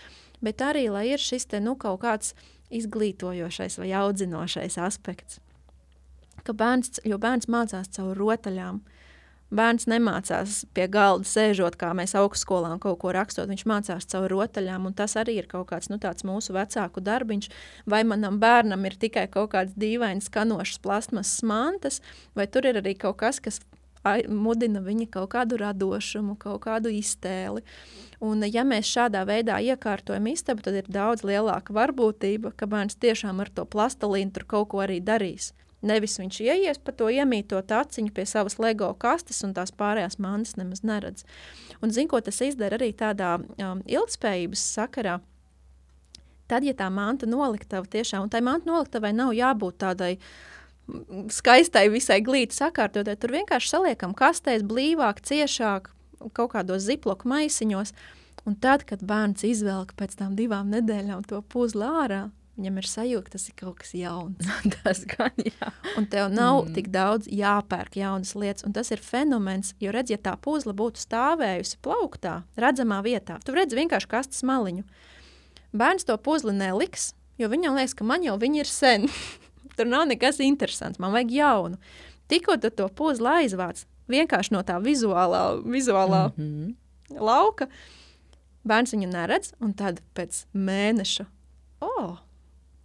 bet arī, lai ir šis te, nu, kaut kāds izglītojošais vai audzinošais aspekts. Ka bērns, jo bērns mācās caur rotaļām, uh, Bērns nemācās pie galda sēžot, kā mēs augstskolā un kaut ko rakstot. Viņš mācās caur rotaļām, un tas arī ir kaut kāds nu, mūsu vecāku darbiņš. Vai manam bērnam ir tikai kaut kāds dīvains, skanošs plasmasas mantas, vai tur ir arī kaut kas, kas mudina viņa kaut kādu radošumu, kaut kādu iztēli. Un, ja mēs šādā veidā iekārtojam istabu, tad ir daudz lielāka varbūtība, ka bērns tiešām ar to plastelīnu tur kaut ko arī darīs. Nevis viņš ieies pa to iemītot aciņu pie savas LEGO kastes un tās pārējās mantas nemaz neredz. Un zinu, ko tas izdara arī tādā um, ilgspējības sakarā. Tad, ja tā manta noliktava tiešām, un tai manta noliktavai nav jābūt tādai mm, skaistai, visai glīti sakārtotai, tur vienkārši saliekam kastēs blīvāk, ciešāk, kaut kādos ziploku maisiņos, un tad, kad bērns izvelk pēc tām divām nedēļām to puzli ārā, Viņam ir sajūta, tas ir kaut kas jauns. tas gan jā. Un tev nav mm. tik daudz jāpērk jaunas lietas. Un tas ir fenomens, jo redz, ja tā puzle būtu stāvējusi plauktā, redzamā vietā, tu redzi vienkārši kastes maliņu. Bērns to puzli neliks, jo viņam liekas, ka man jau viņa ir sen. Tur nav nekas interesants, man vajag jaunu. Tikko tu to puzli aizvāc, vienkārši no tā vizuālā, vizuālā mm -hmm. lauka, bērns viņu neredz, un tad pēc mēneša, oh,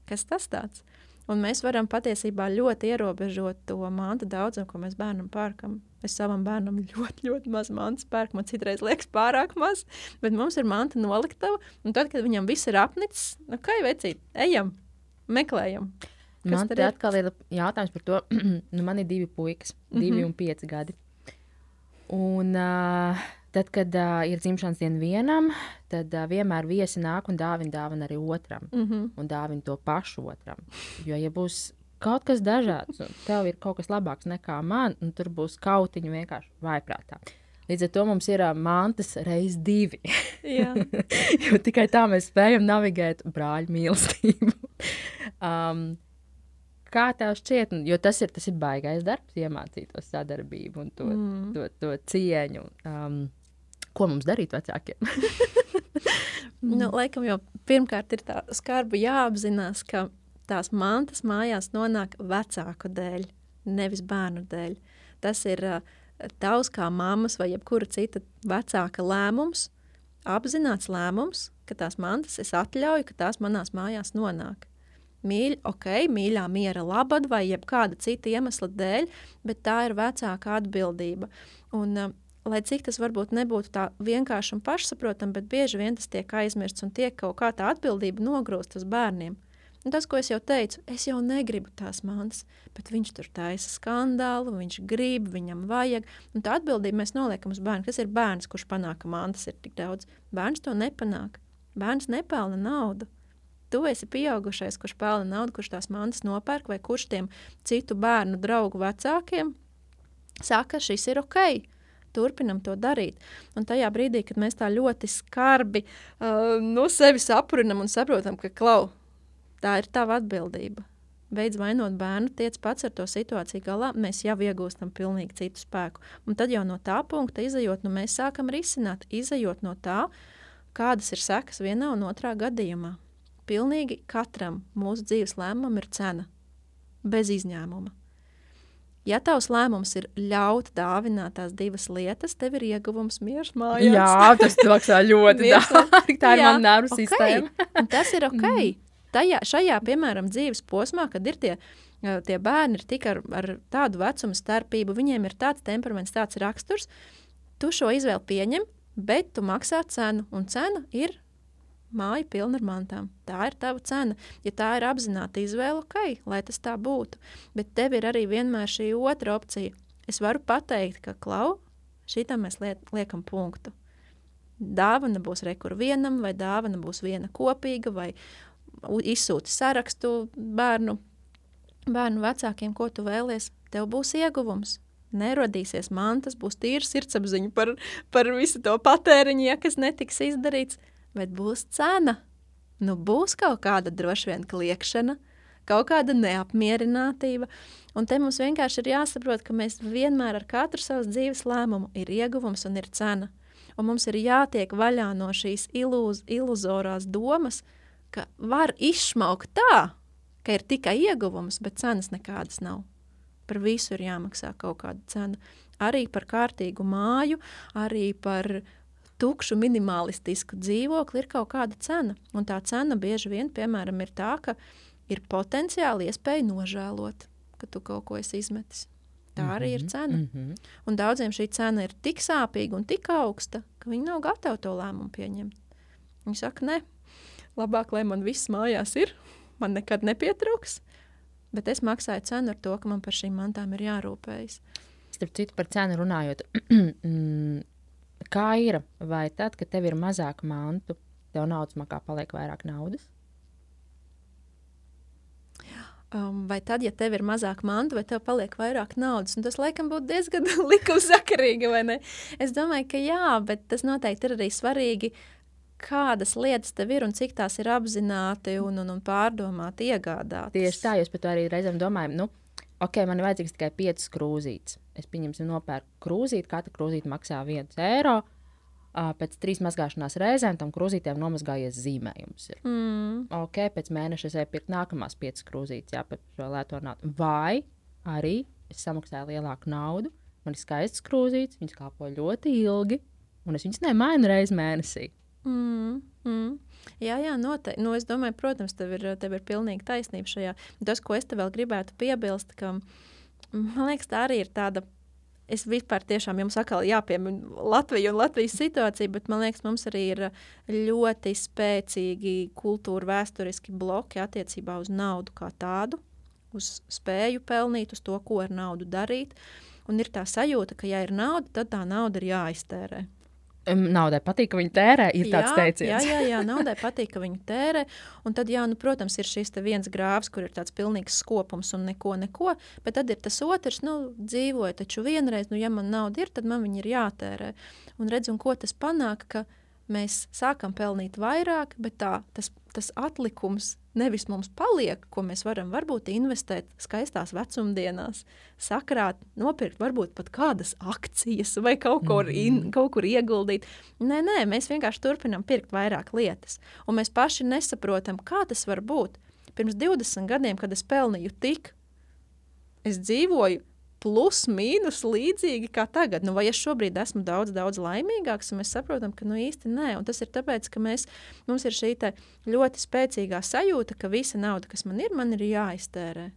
kas tas tāds? Un mēs varam patiesībā ļoti ierobežot to mantu daudzumu, ko mēs bērnam pērkam. Es savam bērnam ļoti, ļoti maz mantas pērku. Man citreiz liekas pārāk maz, bet mums ir manta noliktava. Un tad, kad viņam viss ir apnicis, nu, kā jau vecīt, ejam, meklējam. Kas man te ir? atkal ir jautājums par to, nu, man ir divi puikas, divi mm -hmm. un pieci gadi. Un, uh, Tad, kad uh, ir dzimšanas diena vienam, tad uh, vienmēr viesi nāk un dāvina dāvana arī otram. Mm -hmm. Un dāvina to pašu otram. Jo, ja būs kaut kas dažāds, un tev ir kaut kas labāks nekā man, un tur būs kautiņa vienkārši vaiprātā. Līdz ar to mums ir uh, mantas reizes divi. jo tikai tā mēs spējam navigēt brāļu mīlestību. um, kā tev šķiet, jo tas ir, tas ir baisais darbs, iemācīt to sadarbību un to, mm. to, to cieņu. Um, ko mums darīt vecākiem? nu, laikam jau pirmkārt ir tā skarba jāapzinās, ka tās mantas mājās nonāk vecāku dēļ, nevis bērnu dēļ. Tas ir uh, tavs kā mammas vai jebkura cita vecāka lēmums, apzināts lēmums, ka tās mantas es atļauju, ka tās manās mājās nonāk. Mīļ, ok, mīļā miera labad vai jebkāda cita iemesla dēļ, bet tā ir vecāka atbildība. Un, uh, lai cik tas varbūt nebūtu tā vienkārši un pašsaprotami, bet bieži vien tas tiek aizmirsts un tiek kaut kā tā atbildība nogrūst uz bērniem. Un tas, ko es jau teicu, es jau negribu tās mantas, bet viņš tur taisa skandālu, viņš grib, viņam vajag. Un tā atbildība mēs noliekam uz bērnu. Kas ir bērns, kurš panāk, ka mantas ir tik daudz? Bērns to nepanāk. Bērns nepelna naudu. Tu esi pieaugušais, kurš pelna naudu, kurš tās mantas nopērk, vai kurš tiem citu bērnu draugu vecākiem saka, šis ir ok turpinam to darīt. Un tajā brīdī, kad mēs tā ļoti skarbi uh, no sevis aprunam un saprotam, ka klau, tā ir tava atbildība. Beidz vainot bērnu, tiec pats ar to situāciju galā, mēs jau iegūstam pilnīgi citu spēku. Un tad jau no tā punkta izējot, nu mēs sākam risināt, izējot no tā, kādas ir sekas vienā un otrā gadījumā. Pilnīgi katram mūsu dzīves lēmumam ir cena, bez izņēmuma. Ja tavs lēmums ir ļaut dāvināt tās divas lietas, tev ir ieguvums miers mājās. Jā, tas maksā ļoti dārgi. Tā ir mana nervu okay. sistēma. Tas ir ok. Mm. Tajā, šajā, piemēram, dzīves posmā, kad ir tie, tie bērni ir tik ar, ar tādu vecumu starpību, viņiem ir tāds temperaments, tāds raksturs, tu šo izvēli pieņem, bet tu maksā cenu, un cena ir māja pilna ar mantām. Tā ir tava cena. Ja tā ir apzināta izvēle, ok, lai tas tā būtu. Bet tev ir arī vienmēr šī otra opcija. Es varu pateikt, ka klau, šitam mēs liek, liekam punktu. Dāvana būs rekur vienam, vai dāvana būs viena kopīga, vai izsūti sarakstu bērnu, bērnu vecākiem, ko tu vēlies. Tev būs ieguvums. Nerodīsies mantas, būs tīra sirdsapziņa par, par visu to patēriņu, ja kas netiks izdarīts bet būs cena. Nu, būs kaut kāda droši vien kliekšana, kaut kāda neapmierinātība. Un te mums vienkārši ir jāsaprot, ka mēs vienmēr ar katru savas dzīves lēmumu ir ieguvums un ir cena. Un mums ir jātiek vaļā no šīs ilūz, iluzorās domas, ka var izšmaukt tā, ka ir tikai ieguvums, bet cenas nekādas nav. Par visu ir jāmaksā kaut kāda cena. Arī par kārtīgu māju, arī par tukšu, minimalistisku dzīvokli ir kaut kāda cena. Un tā cena bieži vien, piemēram, ir tā, ka ir potenciāli iespēja nožēlot, ka tu kaut ko esi izmetis. Tā mm -hmm, arī ir mhm, cena. Mm -hmm. Un daudziem šī cena ir tik sāpīga un tik augsta, ka viņi nav gatavi to lēmumu pieņemt. Viņi saka, nē, labāk, lai man viss mājās ir, man nekad nepietrūks, bet es maksāju cenu ar to, ka man par šīm mantām ir jārūpējas. Starp citu, par cenu runājot, mm, Kā ir? Vai tad, kad tev ir mazāk mantu, tev naudas makā paliek vairāk naudas? Um, vai tad, ja tev ir mazāk mantu, vai tev paliek vairāk naudas? Un tas laikam būtu diezgan likumsakarīgi, vai ne? Es domāju, ka jā, bet tas noteikti ir arī svarīgi kādas lietas tev ir un cik tās ir apzināti un, un, un pārdomāti iegādātas. Tieši tā, jūs par to arī reizēm domājat. Nu, ok, man ir vajadzīgs tikai 5 krūzītes. Es pieņemsim, nopērku krūzīti, katra krūzīte maksā 1 eiro. Pēc trīs mazgāšanās reizēm tam krūzītēm nomazgājies zīmējums. Ir. Mm. Ok, pēc mēneša es eju pirkt nākamās piecas krūzītes, jā, par šo lēto naudu. Vai arī es samaksāju lielāku naudu, man ir skaistas krūzītes, viņas kalpo ļoti ilgi, un es viņas nemainu reizi mēnesī. Mm, mm. Jā, jā, noteikti. Nu, es domāju, protams, tev ir, tev ir pilnīgi taisnība šajā. Tas, ko es te vēl gribētu piebilst, ka man liekas, tā arī ir tāda. Es vispār tiešām jums atkal jāpiemina Latvija un Latvijas situācija, bet man liekas, mums arī ir ļoti spēcīgi kultūra vēsturiski bloki attiecībā uz naudu kā tādu, uz spēju pelnīt, uz to, ko ar naudu darīt. Un ir tā sajūta, ka, ja ir nauda, tad tā nauda ir jāiztērē. Naudai patīk, ka viņi tērē, ir tāds jā, teiciens. Jā, jā, jā, naudai patīk, ka viņi tērē. Un tad, jā, nu, protams, ir šis viens grāvs, kur ir tāds pilnīgs skopums un neko, neko. Bet tad ir tas otrs, nu, dzīvoja taču vienreiz, nu, ja man nauda ir, tad man viņa ir jātērē. Un redz, un ko tas panāk, ka mēs sākam pelnīt vairāk, bet tā, tas, tas atlikums nevis mums paliek, ko mēs varam varbūt investēt skaistās vecumdienās, sakrāt, nopirkt varbūt pat kādas akcijas vai kaut, mm -hmm. in, kaut kur ieguldīt. Nē, nē, mēs vienkārši turpinām pirkt vairāk lietas. Un mēs paši nesaprotam, kā tas var būt. Pirms 20 gadiem, kad es pelnīju tik, es dzīvoju plus, mīnus līdzīgi kā tagad. Nu, vai es šobrīd esmu daudz, daudz laimīgāks, un mēs saprotam, ka nu, īsti nē. Un tas ir tāpēc, ka mēs, mums ir šī ļoti spēcīgā sajūta, ka visa nauda, kas man ir, man ir jāiztērē.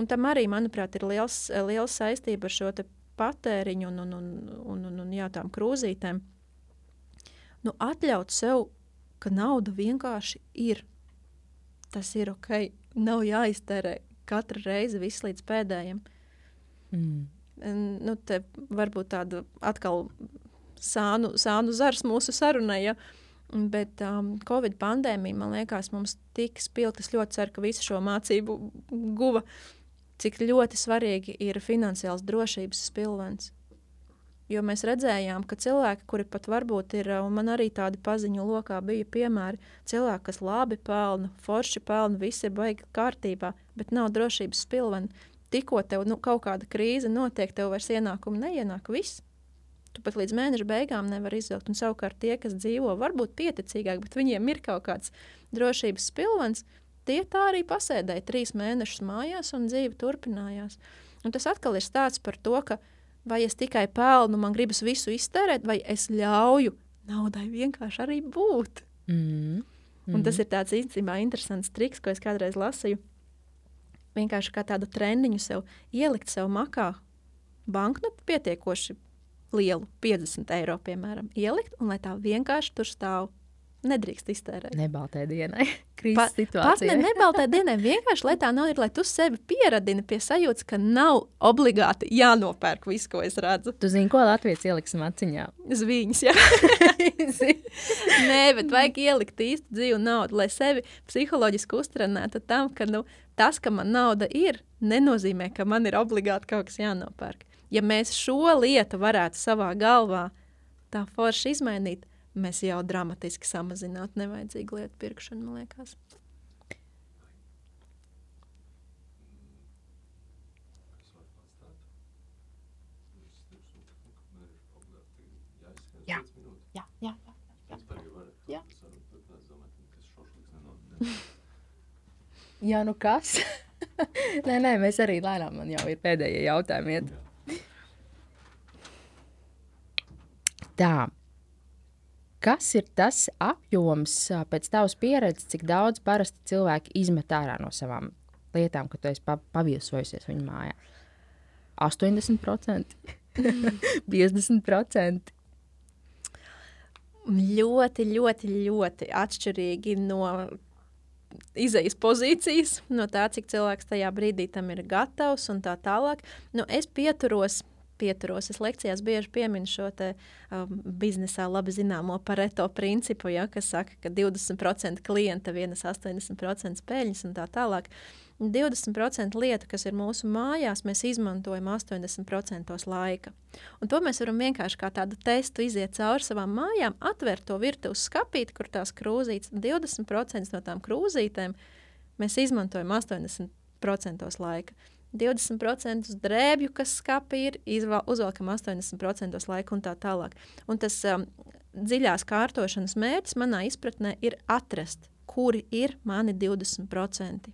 Un tam arī, manuprāt, ir liels, liels saistība ar šo patēriņu un, un, un, un, un, un jā, tām krūzītēm. Nu, atļaut sev, ka nauda vienkārši ir. Tas ir ok, nav jāiztērē katru reizi, viss līdz pēdējiem. Uh, Mm. Nu, te varbūt tāda atkal sānu, sānu zars mūsu sarunai. Ja? Bet um, Covid pandēmija, man liekas, mums tik spilgti. Es ļoti ceru, ka visu šo mācību guva, cik ļoti svarīgi ir finansiāls drošības spilvens. Jo mēs redzējām, ka cilvēki, kuri pat varbūt ir, un man arī tādi paziņu lokā bija piemēri, cilvēki, kas labi pelna, forši pelna, viss ir baigi kārtībā, bet nav drošības spilvena tikko tev nu, kaut kāda krīze notiek, tev vairs ienākumi neienāk. Viss. Tu pat līdz mēneša beigām nevari izvilkt. Un savukārt tie, kas dzīvo, varbūt pieticīgāk, bet viņiem ir kaut kāds drošības pilvens, tie tā arī pasēdēja trīs mēnešus mājās un dzīve turpinājās. Un tas atkal ir stāsts par to, ka vai es tikai pelnu, man gribas visu iztērēt, vai es ļauju naudai vienkārši arī būt. Mm. Mm. Un tas ir tāds īstenībā interesants triks, ko es kādreiz lasīju vienkārši kā tādu trendiņu sev ielikt sev makā banknotu pietiekoši lielu, 50 eiro, piemēram, ielikt, un lai tā vienkārši tur stāv. Nedrīkst iztērēt. Nebaltai dienai, krīzes pa, situācijai. Pat ne nebaltai dienai, vienkārši lai tā nav, ir, lai tu sevi pieradini pie sajūtas, ka nav obligāti jānopērk viss, ko es redzu. Tu zini, ko Latvijas ieliksim atciņā? Zviņas, jā. Nē, bet vajag ielikt īstu dzīvu naudu, lai sevi psiholoģiski uztrenētu tam, ka, nu, tas, ka man nauda ir, nenozīmē, ka man ir obligāti kaut kas jānopērk. Ja mēs šo lietu varētu savā galvā tā forši izmainīt, mēs jau dramatiski samazinātu nevajadzīgu lietu pirkšanu, man liekas. Jā, jā, jā. jā. jā. Jā, nu kas? nē, nē, mēs arī lēnām man jau ir pēdējie jautājumi. Iet. Tā. Kas ir tas apjoms pēc tavas pieredzes, cik daudz parasti cilvēki izmet ārā no savām lietām, kad tu esi paviesojusies viņu mājā? 80%, 50%. Ļoti, ļoti, ļoti atšķirīgi no izējas pozīcijas, no tā, cik cilvēks tajā brīdī tam ir gatavs un tā tālāk. Nu, es pieturos pieturos. Es lekcijās bieži pieminu šo te, um, biznesā labi zināmo pareto principu, ja, kas saka, ka 20% klienta vienas 80% peļņas un tā tālāk. 20% lieta, kas ir mūsu mājās, mēs izmantojam 80% laika. Un to mēs varam vienkārši kā tādu testu iziet cauri savām mājām, atvērt to virtuves skapīti, kur tās krūzītes, 20% no tām krūzītēm mēs izmantojam 80% laika. 20% drēbju, kas skapī ir, izval, uzvelkam 80% laika un tā tālāk. Un tas um, dziļās kārtošanas mērķis manā izpratnē ir atrast, kuri ir mani 20%.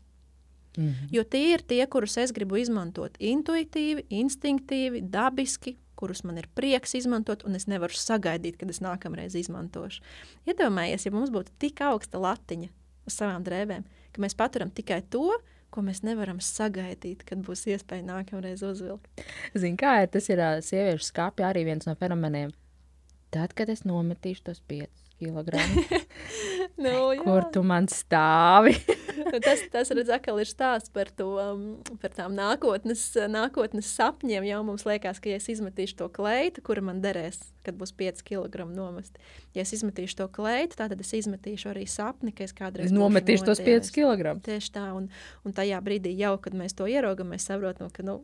Mm -hmm. Jo tie ir tie, kurus es gribu izmantot intuitīvi, instinktīvi, dabiski, kurus man ir prieks izmantot, un es nevaru sagaidīt, kad es nākamreiz izmantošu. Iedomājieties, ja mums būtu tik augsta latiņa uz savām drēbēm, ka mēs paturam tikai to, ko mēs nevaram sagaidīt, kad būs iespēja nākamreiz uzvilkt. Zini, kā ir tas ir sieviešu skāpja arī viens no fenomeniem. Tad, kad es nometīšu tos piecus kilogramus, nu, jā. kur tu man stāvi? Nu, tas, tas redz, atkal ir stāsts par, to, um, par tām nākotnes, nākotnes sapņiem. Jau mums liekas, ka ja es izmetīšu to kleitu, kura man derēs, kad būs 5 kg nomest. Ja es izmetīšu to kleitu, tad es izmetīšu arī sapni, ka es kādreiz nometīšu tos 5 kg. Tieši tā, un, un tajā brīdī jau, kad mēs to ieraugam, mēs saprotam, ka, nu,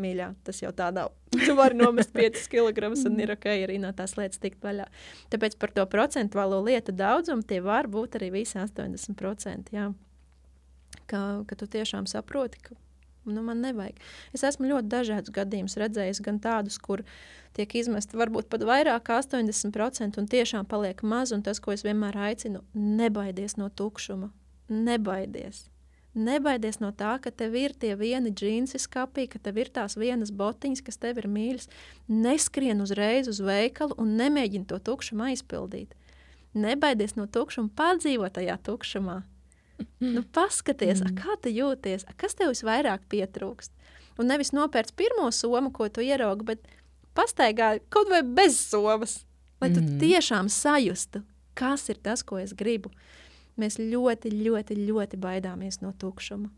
mīļā, tas jau tā nav. Tu vari nomest 5 kg un ir ok, arī no tās lietas tikt vaļā. Tāpēc par to procentuālo lietu daudzumu tie var būt arī visi 80%. Jā ka, ka tu tiešām saproti, ka nu, man nevajag. Es esmu ļoti dažādus gadījumus redzējis, gan tādus, kur tiek izmesta varbūt pat vairāk kā 80%, un tiešām paliek maz. Un tas, ko es vienmēr aicinu, nebaidies no tukšuma. Nebaidies. Nebaidies no tā, ka tev ir tie vieni džinsi skapī, ka tev ir tās vienas botiņas, kas tev ir mīļas. Neskrien uzreiz uz veikalu un nemēģini to tukšumu aizpildīt. Nebaidies no tukšuma, padzīvot tajā tukšumā. Nu, paskaties, mm. kā tu jūties, kas tev visvairāk pietrūkst. Un nevis nopērts pirmo somu, ko tu ieraugi, bet pastaigā kaut vai bez somas, lai tu mm. tiešām sajustu, kas ir tas, ko es gribu. Mēs ļoti, ļoti, ļoti baidāmies no tukšuma.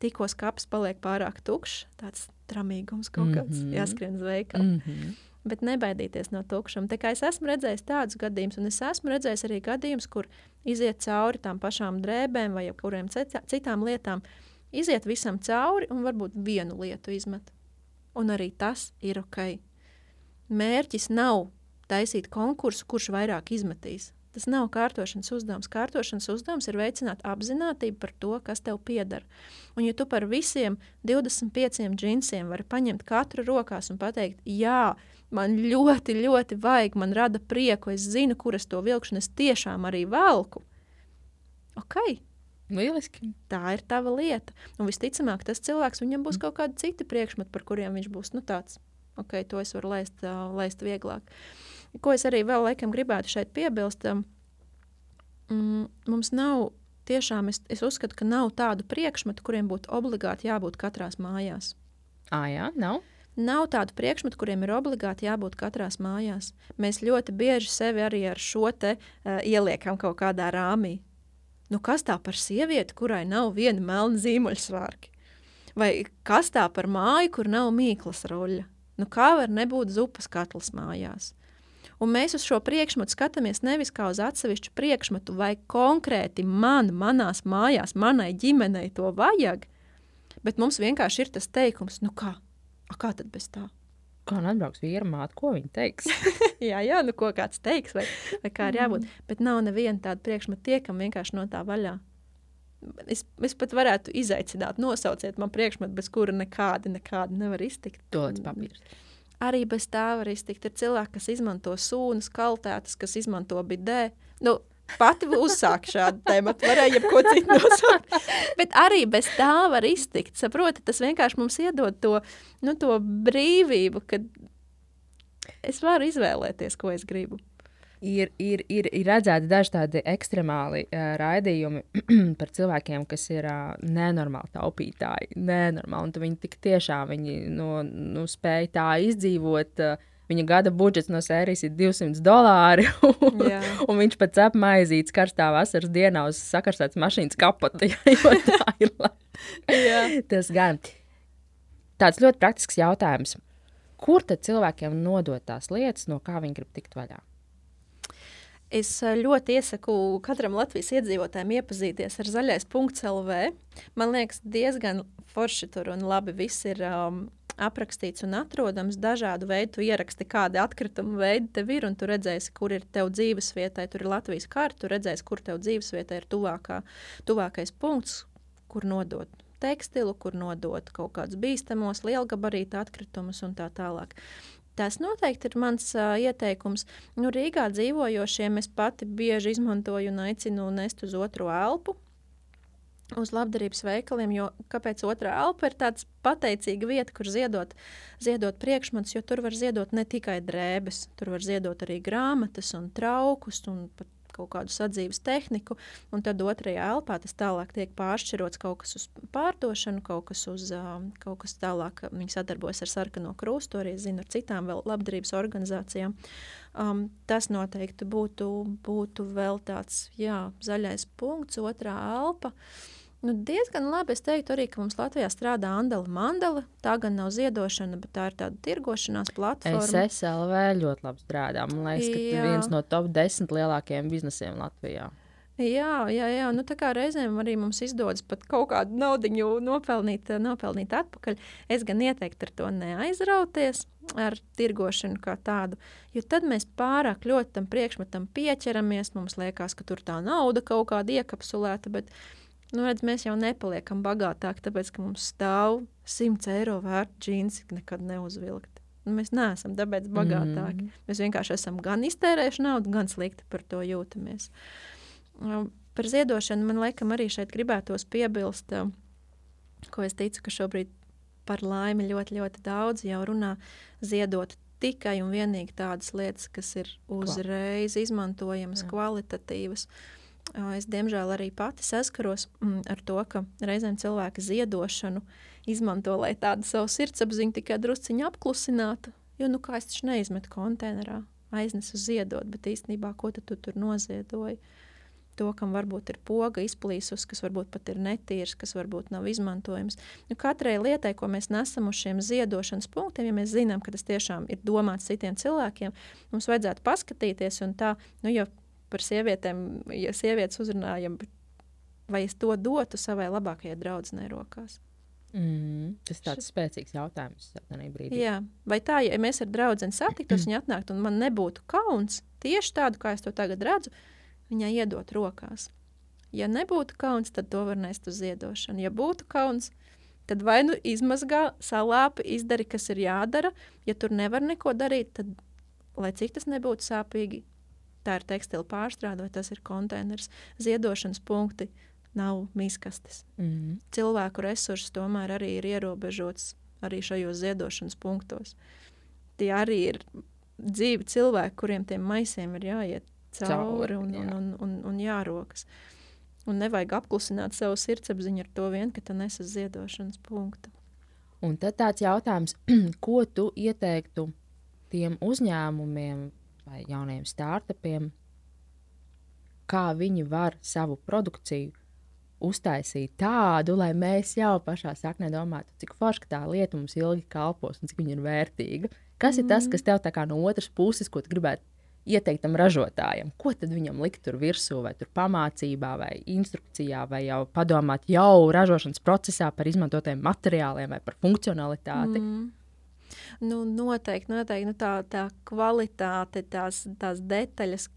Tikko skats paliek pārāk tukšs, tāds tramīgums kaut kāds, mm -hmm. jāskrien uz veikalu. Mm -hmm bet nebaidīties no tukšuma. Tā kā es esmu redzējis tādus gadījumus, un es esmu redzējis arī gadījumus, kur iziet cauri tām pašām drēbēm vai kuriem citām lietām, iziet visam cauri un varbūt vienu lietu izmet. Un arī tas ir ok. Mērķis nav taisīt konkursu, kurš vairāk izmetīs. Tas nav kārtošanas uzdevums. Kārtošanas uzdevums ir veicināt apziņotību par to, kas tev pieder. Un, ja tu par visiem 25 džinsiem vari paņemt katru rokās un pateikt, jā, man ļoti, ļoti vajag, man rada prieku, es zinu, kur es to vilkšu, un es tiešām arī velku. Ok. Lieliski. Tā ir tava lieta. Un visticamāk, tas cilvēks, viņam būs kaut kādi citi priekšmeti, par kuriem viņš būs nu, tāds. Ok, to es varu laist, uh, laist vieglāk. Ko es arī vēl laikam gribētu šeit piebilst, mm, mums nav tiešām, es, es uzskatu, ka nav tādu priekšmetu, kuriem būtu obligāti jābūt katrās mājās. Ah, jā, nav. Nav tādu priekšmetu, kuriem ir obligāti jābūt katrās mājās. Mēs ļoti bieži sevi arī ar šo te uh, ieliekam kaut kādā rāmī. Nu, kas tā par sievieti, kurai nav viena melna zīmuļsvārki? Vai kas tā par māju, kur nav mīklas ruļļa? Nu, kā var nebūt zupas katls mājās? Un mēs uz šo priekšmetu skatāmies nevis kā uz atsevišķu priekšmetu, vai konkrēti man, manās mājās, manai ģimenei to vajag, bet mums vienkārši ir tas teikums, nu kā, A, kā tad bez tā? Kā nu atbrauks vīra māte, ko viņa teiks? jā, jā, nu ko kāds teiks, vai, vai kā ir jābūt. Mm. Bet nav neviena tāda priekšmeta tiekam vienkārši no tā vaļā. Es, es pat varētu izaicināt, nosauciet man priekšmetu, bez kura nekādi, nekādi nevar iztikt. Tolets papīrs. Arī bez tā var iztikt. Ir cilvēki, kas izmanto sūnas, kaltētas, kas izmanto bidē. Nu, Pati uzsāka šādu tēmu, varēja jebko citu nosaukt. Bet arī bez tā var iztikt. Saproti, tas vienkārši mums iedod to, nu, to brīvību, ka es varu izvēlēties, ko es gribu. Ir, ir, ir, ir redzēti daži tādi ekstremāli uh, raidījumi par cilvēkiem, kas ir uh, nenormāli taupītāji. Nenormāli, un viņi tik tiešām viņi, nu, nu, spēj tā izdzīvot. Uh, Viņa gada budžets no sērijas ir 200 dolāri. un, un viņš pats apmaizīts karstā vasaras dienā uz sakarsētas mašīnas labi. Tas gan. Tāds ļoti praktisks jautājums. Kur tad cilvēkiem nodot tās lietas, no kā viņi grib tikt vaļā? Es eh, ļoti iesaku katram Latvijas iedzīvotājam iepazīties ar zaļais punkts LV. Man liekas, diezgan forši tur un labi viss ir um, aprakstīts un atrodams. Dažādu veidu ieraksti, kādi atkritumu veidi tev ir, un tu redzēsi, kur ir tev dzīves vietai. Tur ir Latvijas karta, tu redzēsi, kur tev dzīves vietai ir tuvākā, tuvākais punkts, kur nodot tekstilu, kur nodot kaut kādus bīstamos, lielgabarītu atkritumus un tā tālāk. Tas noteikti ir mans uh, ieteikums. Nu, Rīgā dzīvojošiem es pati bieži izmantoju un aicinu nest uz otro elpu. Uz labdarības veikaliem, jo kāpēc otrā elpa ir tāda pateicīga vieta, kur ziedot, ziedot priekšmetus, jo tur var ziedot ne tikai drēbes, tur var ziedot arī grāmatas un traukus un pat kaut kādu sadzīves tehniku, un tad otrajā elpā tas tālāk tiek pāršķirots kaut kas uz pārdošanu, kaut kas uz kaut kas tālāk. Viņi sadarbojas ar Sarkano krustu, arī zinu ar citām vēl labdarības organizācijām. Um, tas noteikti būtu, būtu vēl tāds jā, zaļais punkts, otrā elpa. Uh, Nu, diezgan labi. Es teiktu arī, ka mums Latvijā strādā Andela Mandela. Tā gan nav ziedošana, bet tā ir tāda tirgošanās platforma. SSLV ļoti labi strādā. Man liekas, ka tas ir viens no top 10 lielākajiem biznesiem Latvijā. Jā, jā, jā. Nu, tā kā reizēm arī mums izdodas pat kaut kādu naudu nopelnīt, nopelnīt atpakaļ. Es gan ieteiktu ar to neaizrauties, ar tirgošanu kā tādu. Jo tad mēs pārāk ļoti tam priekšmetam pieķeramies. Mums liekas, ka tur tā nauda kaut kāda iekapsulēta. Bet Nu, redz, mēs jau nepaliekam bagātāki, tāpēc, ka mums stāv 100 eiro vērts džins, nekad neuzvilkt. Nu, mēs neesam tāpēc bagātāki. Mm. Mēs vienkārši esam gan iztērējuši naudu, gan slikti par to jūtamies. Um, par ziedošanu man liekas, arī šeit gribētos piebilst, um, ko es ticu, ka šobrīd par laimi ļoti, ļoti daudz jau runā ziedot tikai un vienīgi tādas lietas, kas ir uzreiz izmantojamas, kvalitatīvas. Uh, Es, diemžēl, arī pati saskaros mm, ar to, ka reizēm cilvēki ziedošanu izmanto, lai tādu savu sirdsapziņu tikai drusciņā apklusinātu. Jo, nu, kā es taču neizmetu konteinerā, aiznesu ziedot, bet īstenībā, ko tu tur noziedoji? To, kam varbūt ir poga izplīsus, kas varbūt pat ir netīrs, kas varbūt nav izmantojams. Nu, katrai lietai, ko mēs nesam uz šiem ziedošanas punktiem, ja mēs zinām, ka tas tiešām ir domāts citiem cilvēkiem, mums vajadzētu paskatīties un tā, nu, jo par sievietēm, ja sievietes uzrunājam, vai es to dotu savai labākajai draudzenei rokās. Mm, tas ir tāds spēcīgs jautājums. Jā, vai tā, ja mēs ar draugu satiktos, viņa atnāktu un man nebūtu kauns tieši tādu, kā es to tagad redzu, viņai iedot rokās. Ja nebūtu kauns, tad to var nest uz ziedošanu. Ja būtu kauns, tad vai nu izmazgā, salāpi, izdari, kas ir jādara. Ja tur nevar neko darīt, tad, lai cik tas nebūtu sāpīgi, tā ir tekstila pārstrāde vai tas ir konteiners. Ziedošanas punkti nav miskastes. Mm -hmm. Cilvēku resursi tomēr arī ir ierobežots arī šajos ziedošanas punktos. Tie arī ir dzīvi cilvēki, kuriem tiem maisiem ir jāiet cauri un, un, un, un, un jārokas. Un nevajag apklusināt savu sirdsapziņu ar to vien, ka tu nes uz ziedošanas punktu. Un tad tāds jautājums, ko tu ieteiktu tiem uzņēmumiem vai jauniem startupiem, kā viņi var savu produkciju uztaisīt tādu, lai mēs jau pašā saknē domātu, cik forši tā lieta mums ilgi kalpos un cik viņa ir vērtīga. Kas mm. ir tas, mm. kas tev tā kā no otras puses, ko tu gribētu ieteikt tam ražotājam? Ko tad viņam likt tur virsū, vai tur pamācībā, vai instrukcijā, vai jau padomāt jau ražošanas procesā par izmantotiem materiāliem vai par funkcionalitāti? Mm. Nu, noteikti, noteikti nu, tā, tā kvalitāte, tās, tās detaļas.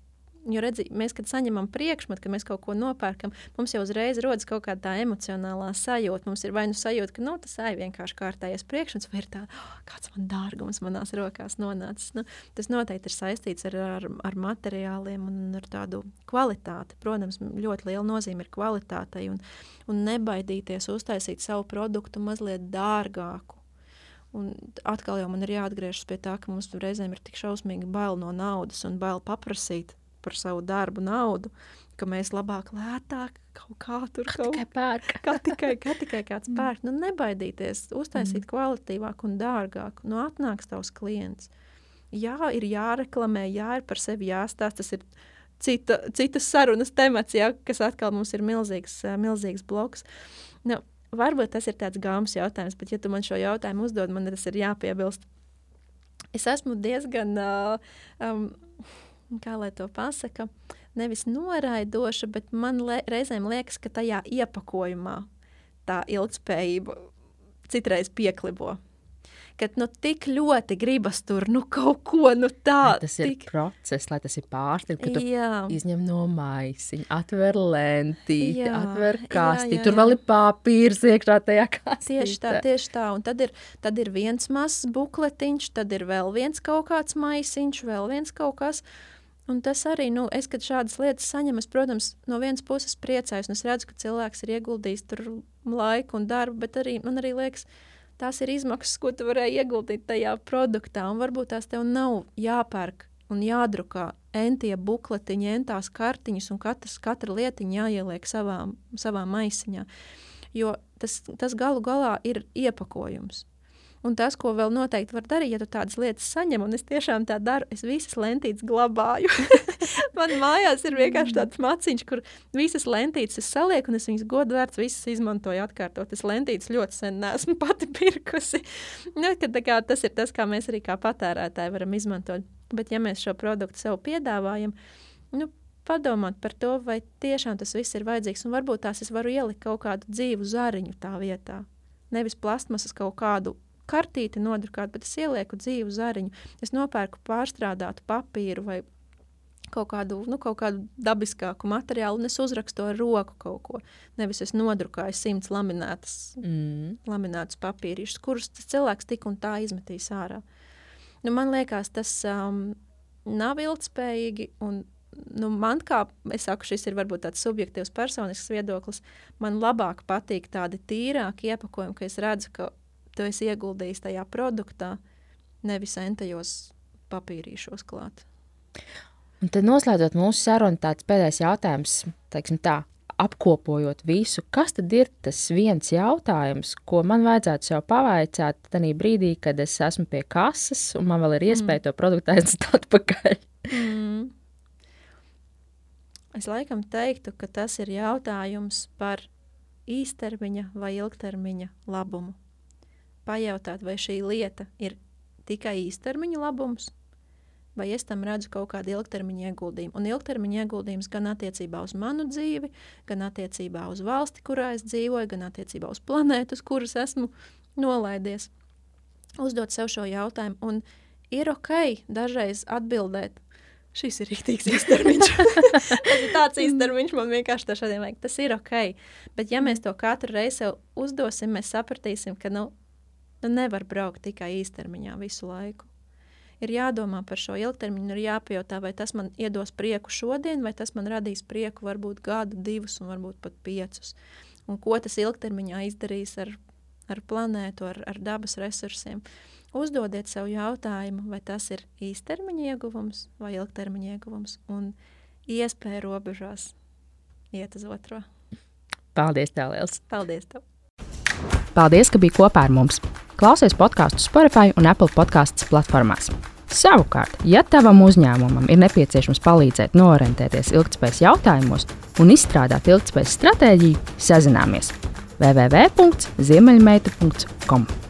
Jo redzi, mēs, kad saņemam priekšmetu, kad mēs kaut ko nopērkam, mums jau uzreiz rodas kaut kāda tā emocionālā sajūta. Mums ir vai nu sajūta, ka nu, tas ir vienkārši kārtējais priekšmets, vai ir tā, oh, kāds man dārgums manās rokās nonācis. Nu, tas noteikti ir saistīts ar, ar, ar materiāliem un ar tādu kvalitāti. Protams, ļoti liela nozīme ir kvalitātei un, un nebaidīties uztaisīt savu produktu mazliet dārgāku Un atkal jau man ir jāatgriežas pie tā, ka mums reizēm ir tik šausmīgi bail no naudas un bail paprasīt par savu darbu naudu, ka mēs labāk, lētāk kaut kā tur kaut kā pērk. kā tikai, kā tikai kāds mm. pērk. Nu, nebaidīties, uztaisīt mm. kvalitīvāk un dārgāk. Nu, atnāks tavs klients. Jā, ir jāreklamē, jā, ir par sevi jāstāsta. Tas ir cita, citas sarunas temats, jā, kas atkal mums ir milzīgs, milzīgs bloks. Nu, Varbūt tas ir tāds gāmas jautājums, bet, ja tu man šo jautājumu uzdod, man tas ir jāpiebilst. Es esmu diezgan, uh, um, kā lai to pasaka, nevis noraidoša, bet man le, reizēm liekas, ka tajā iepakojumā tā ilgspējība citreiz pieklibo kad nu, tik ļoti gribas tur nu, kaut ko nu, tādu. Tas ir tik... process, lai tas ir pārsteigts, ka tu Jā. izņem no maisiņa, atver lentīti, Jā, atver kasti, jā, tur jā. vēl ir papīrs iekšā tajā kastī. Tieši tā, tieši tā. Un tad ir, tad ir viens mazs bukletiņš, tad ir vēl viens kaut kāds maisiņš, vēl viens kaut kas. Un tas arī, nu, es, kad šādas lietas saņemu, es, protams, no vienas puses priecājos, un es redzu, ka cilvēks ir ieguldījis tur laiku un darbu, bet arī man arī liekas, tās ir izmaksas, ko tu varēji ieguldīt tajā produktā, un varbūt tās tev nav jāpērk un jādrukā entie bukletiņi, entās kartiņas, un katrs, katra lietiņa jāieliek savā, savā maisiņā. Jo tas, tas galu galā ir iepakojums. Un tas, ko vēl noteikti var darīt, ja tu tādas lietas saņem, un es tiešām tā daru, es visas lentītes glabāju. Man mājās ir vienkārši tāds maciņš, kur visas lentītes es salieku, un es viņas godu vērts visas izmantoju atkārtot. Es lentītes ļoti sen neesmu pati pirkusi. Nu, kad, kā, tas ir tas, kā mēs arī kā patērētāji varam izmantot. Bet ja mēs šo produktu sev piedāvājam, nu, padomāt par to, vai tiešām tas viss ir vajadzīgs, un varbūt tās es varu ielikt kaut kādu dzīvu zariņu tā vietā. Nevis plastmasas kaut kādu kartīti nodrukāt, bet es ielieku dzīvu zariņu. Es nopērku pārstrādātu papīru vai kaut kādu, nu, kaut kādu dabiskāku materiālu, un es uzrakstu ar roku kaut ko. Nevis es nodrukāju simts laminētas, Mm. laminētus papīrīšus, kurus tas cilvēks tik un tā izmetīs ārā. Nu, man liekas, tas um, nav ilgspējīgi. Un, nu, man, kā es saku, šis ir varbūt tāds subjektīvs, personisks viedoklis. Man labāk patīk tādi tīrāki iepakojumi, ka es redzu, ka tu esi ieguldījis tajā produktā, nevis entajos papīrīšos klāt. Un tad noslēdzot mūsu sarunu, tāds pēdējais jautājums, teiksim tā, apkopojot visu, kas tad ir tas viens jautājums, ko man vajadzētu sev pavaicāt tajā brīdī, kad es esmu pie kases un man vēl ir iespēja mm. to produktu aiznest atpakaļ? Mm. Es laikam teiktu, ka tas ir jautājums par īstermiņa vai ilgtermiņa labumu. Pajautāt, vai šī lieta ir tikai īstermiņa labums, vai es tam redzu kaut kādu ilgtermiņa ieguldījumu. Un ilgtermiņa ieguldījums gan attiecībā uz manu dzīvi, gan attiecībā uz valsti, kurā es dzīvoju, gan attiecībā uz planētu, uz kuras esmu nolaidies. Uzdot sev šo jautājumu, un ir ok dažreiz atbildēt. Šis ir rīktīgs īstermiņš. Tas ir tāds īstermiņš, man vienkārši tā šodien vajag. Tas ir ok. Bet ja mēs to katru reizi sev uzdosim, mēs sapratīsim, ka nu, nu nevar braukt tikai īstermiņā visu laiku ir jādomā par šo ilgtermiņu, ir jāpajautā, vai tas man iedos prieku šodien, vai tas man radīs prieku varbūt gadu, divus, un varbūt pat piecus. Un ko tas ilgtermiņā izdarīs ar, ar planētu, ar, ar dabas resursiem. Uzdodiet sev jautājumu, vai tas ir īstermiņa ieguvums vai ilgtermiņa ieguvums, un iespēja robežās iet uz otro. Paldies, tev, Liels! Paldies! Tev. Paldies, ka biji kopā ar mums! Klausies podkāstu Spotify un Apple podkāstu platformās. Savukārt, ja tavam uzņēmumam ir nepieciešams palīdzēt norientēties ilgspējas jautājumos un izstrādāt ilgspējas stratēģiju, sazināmies www.ziemeļmeita.com.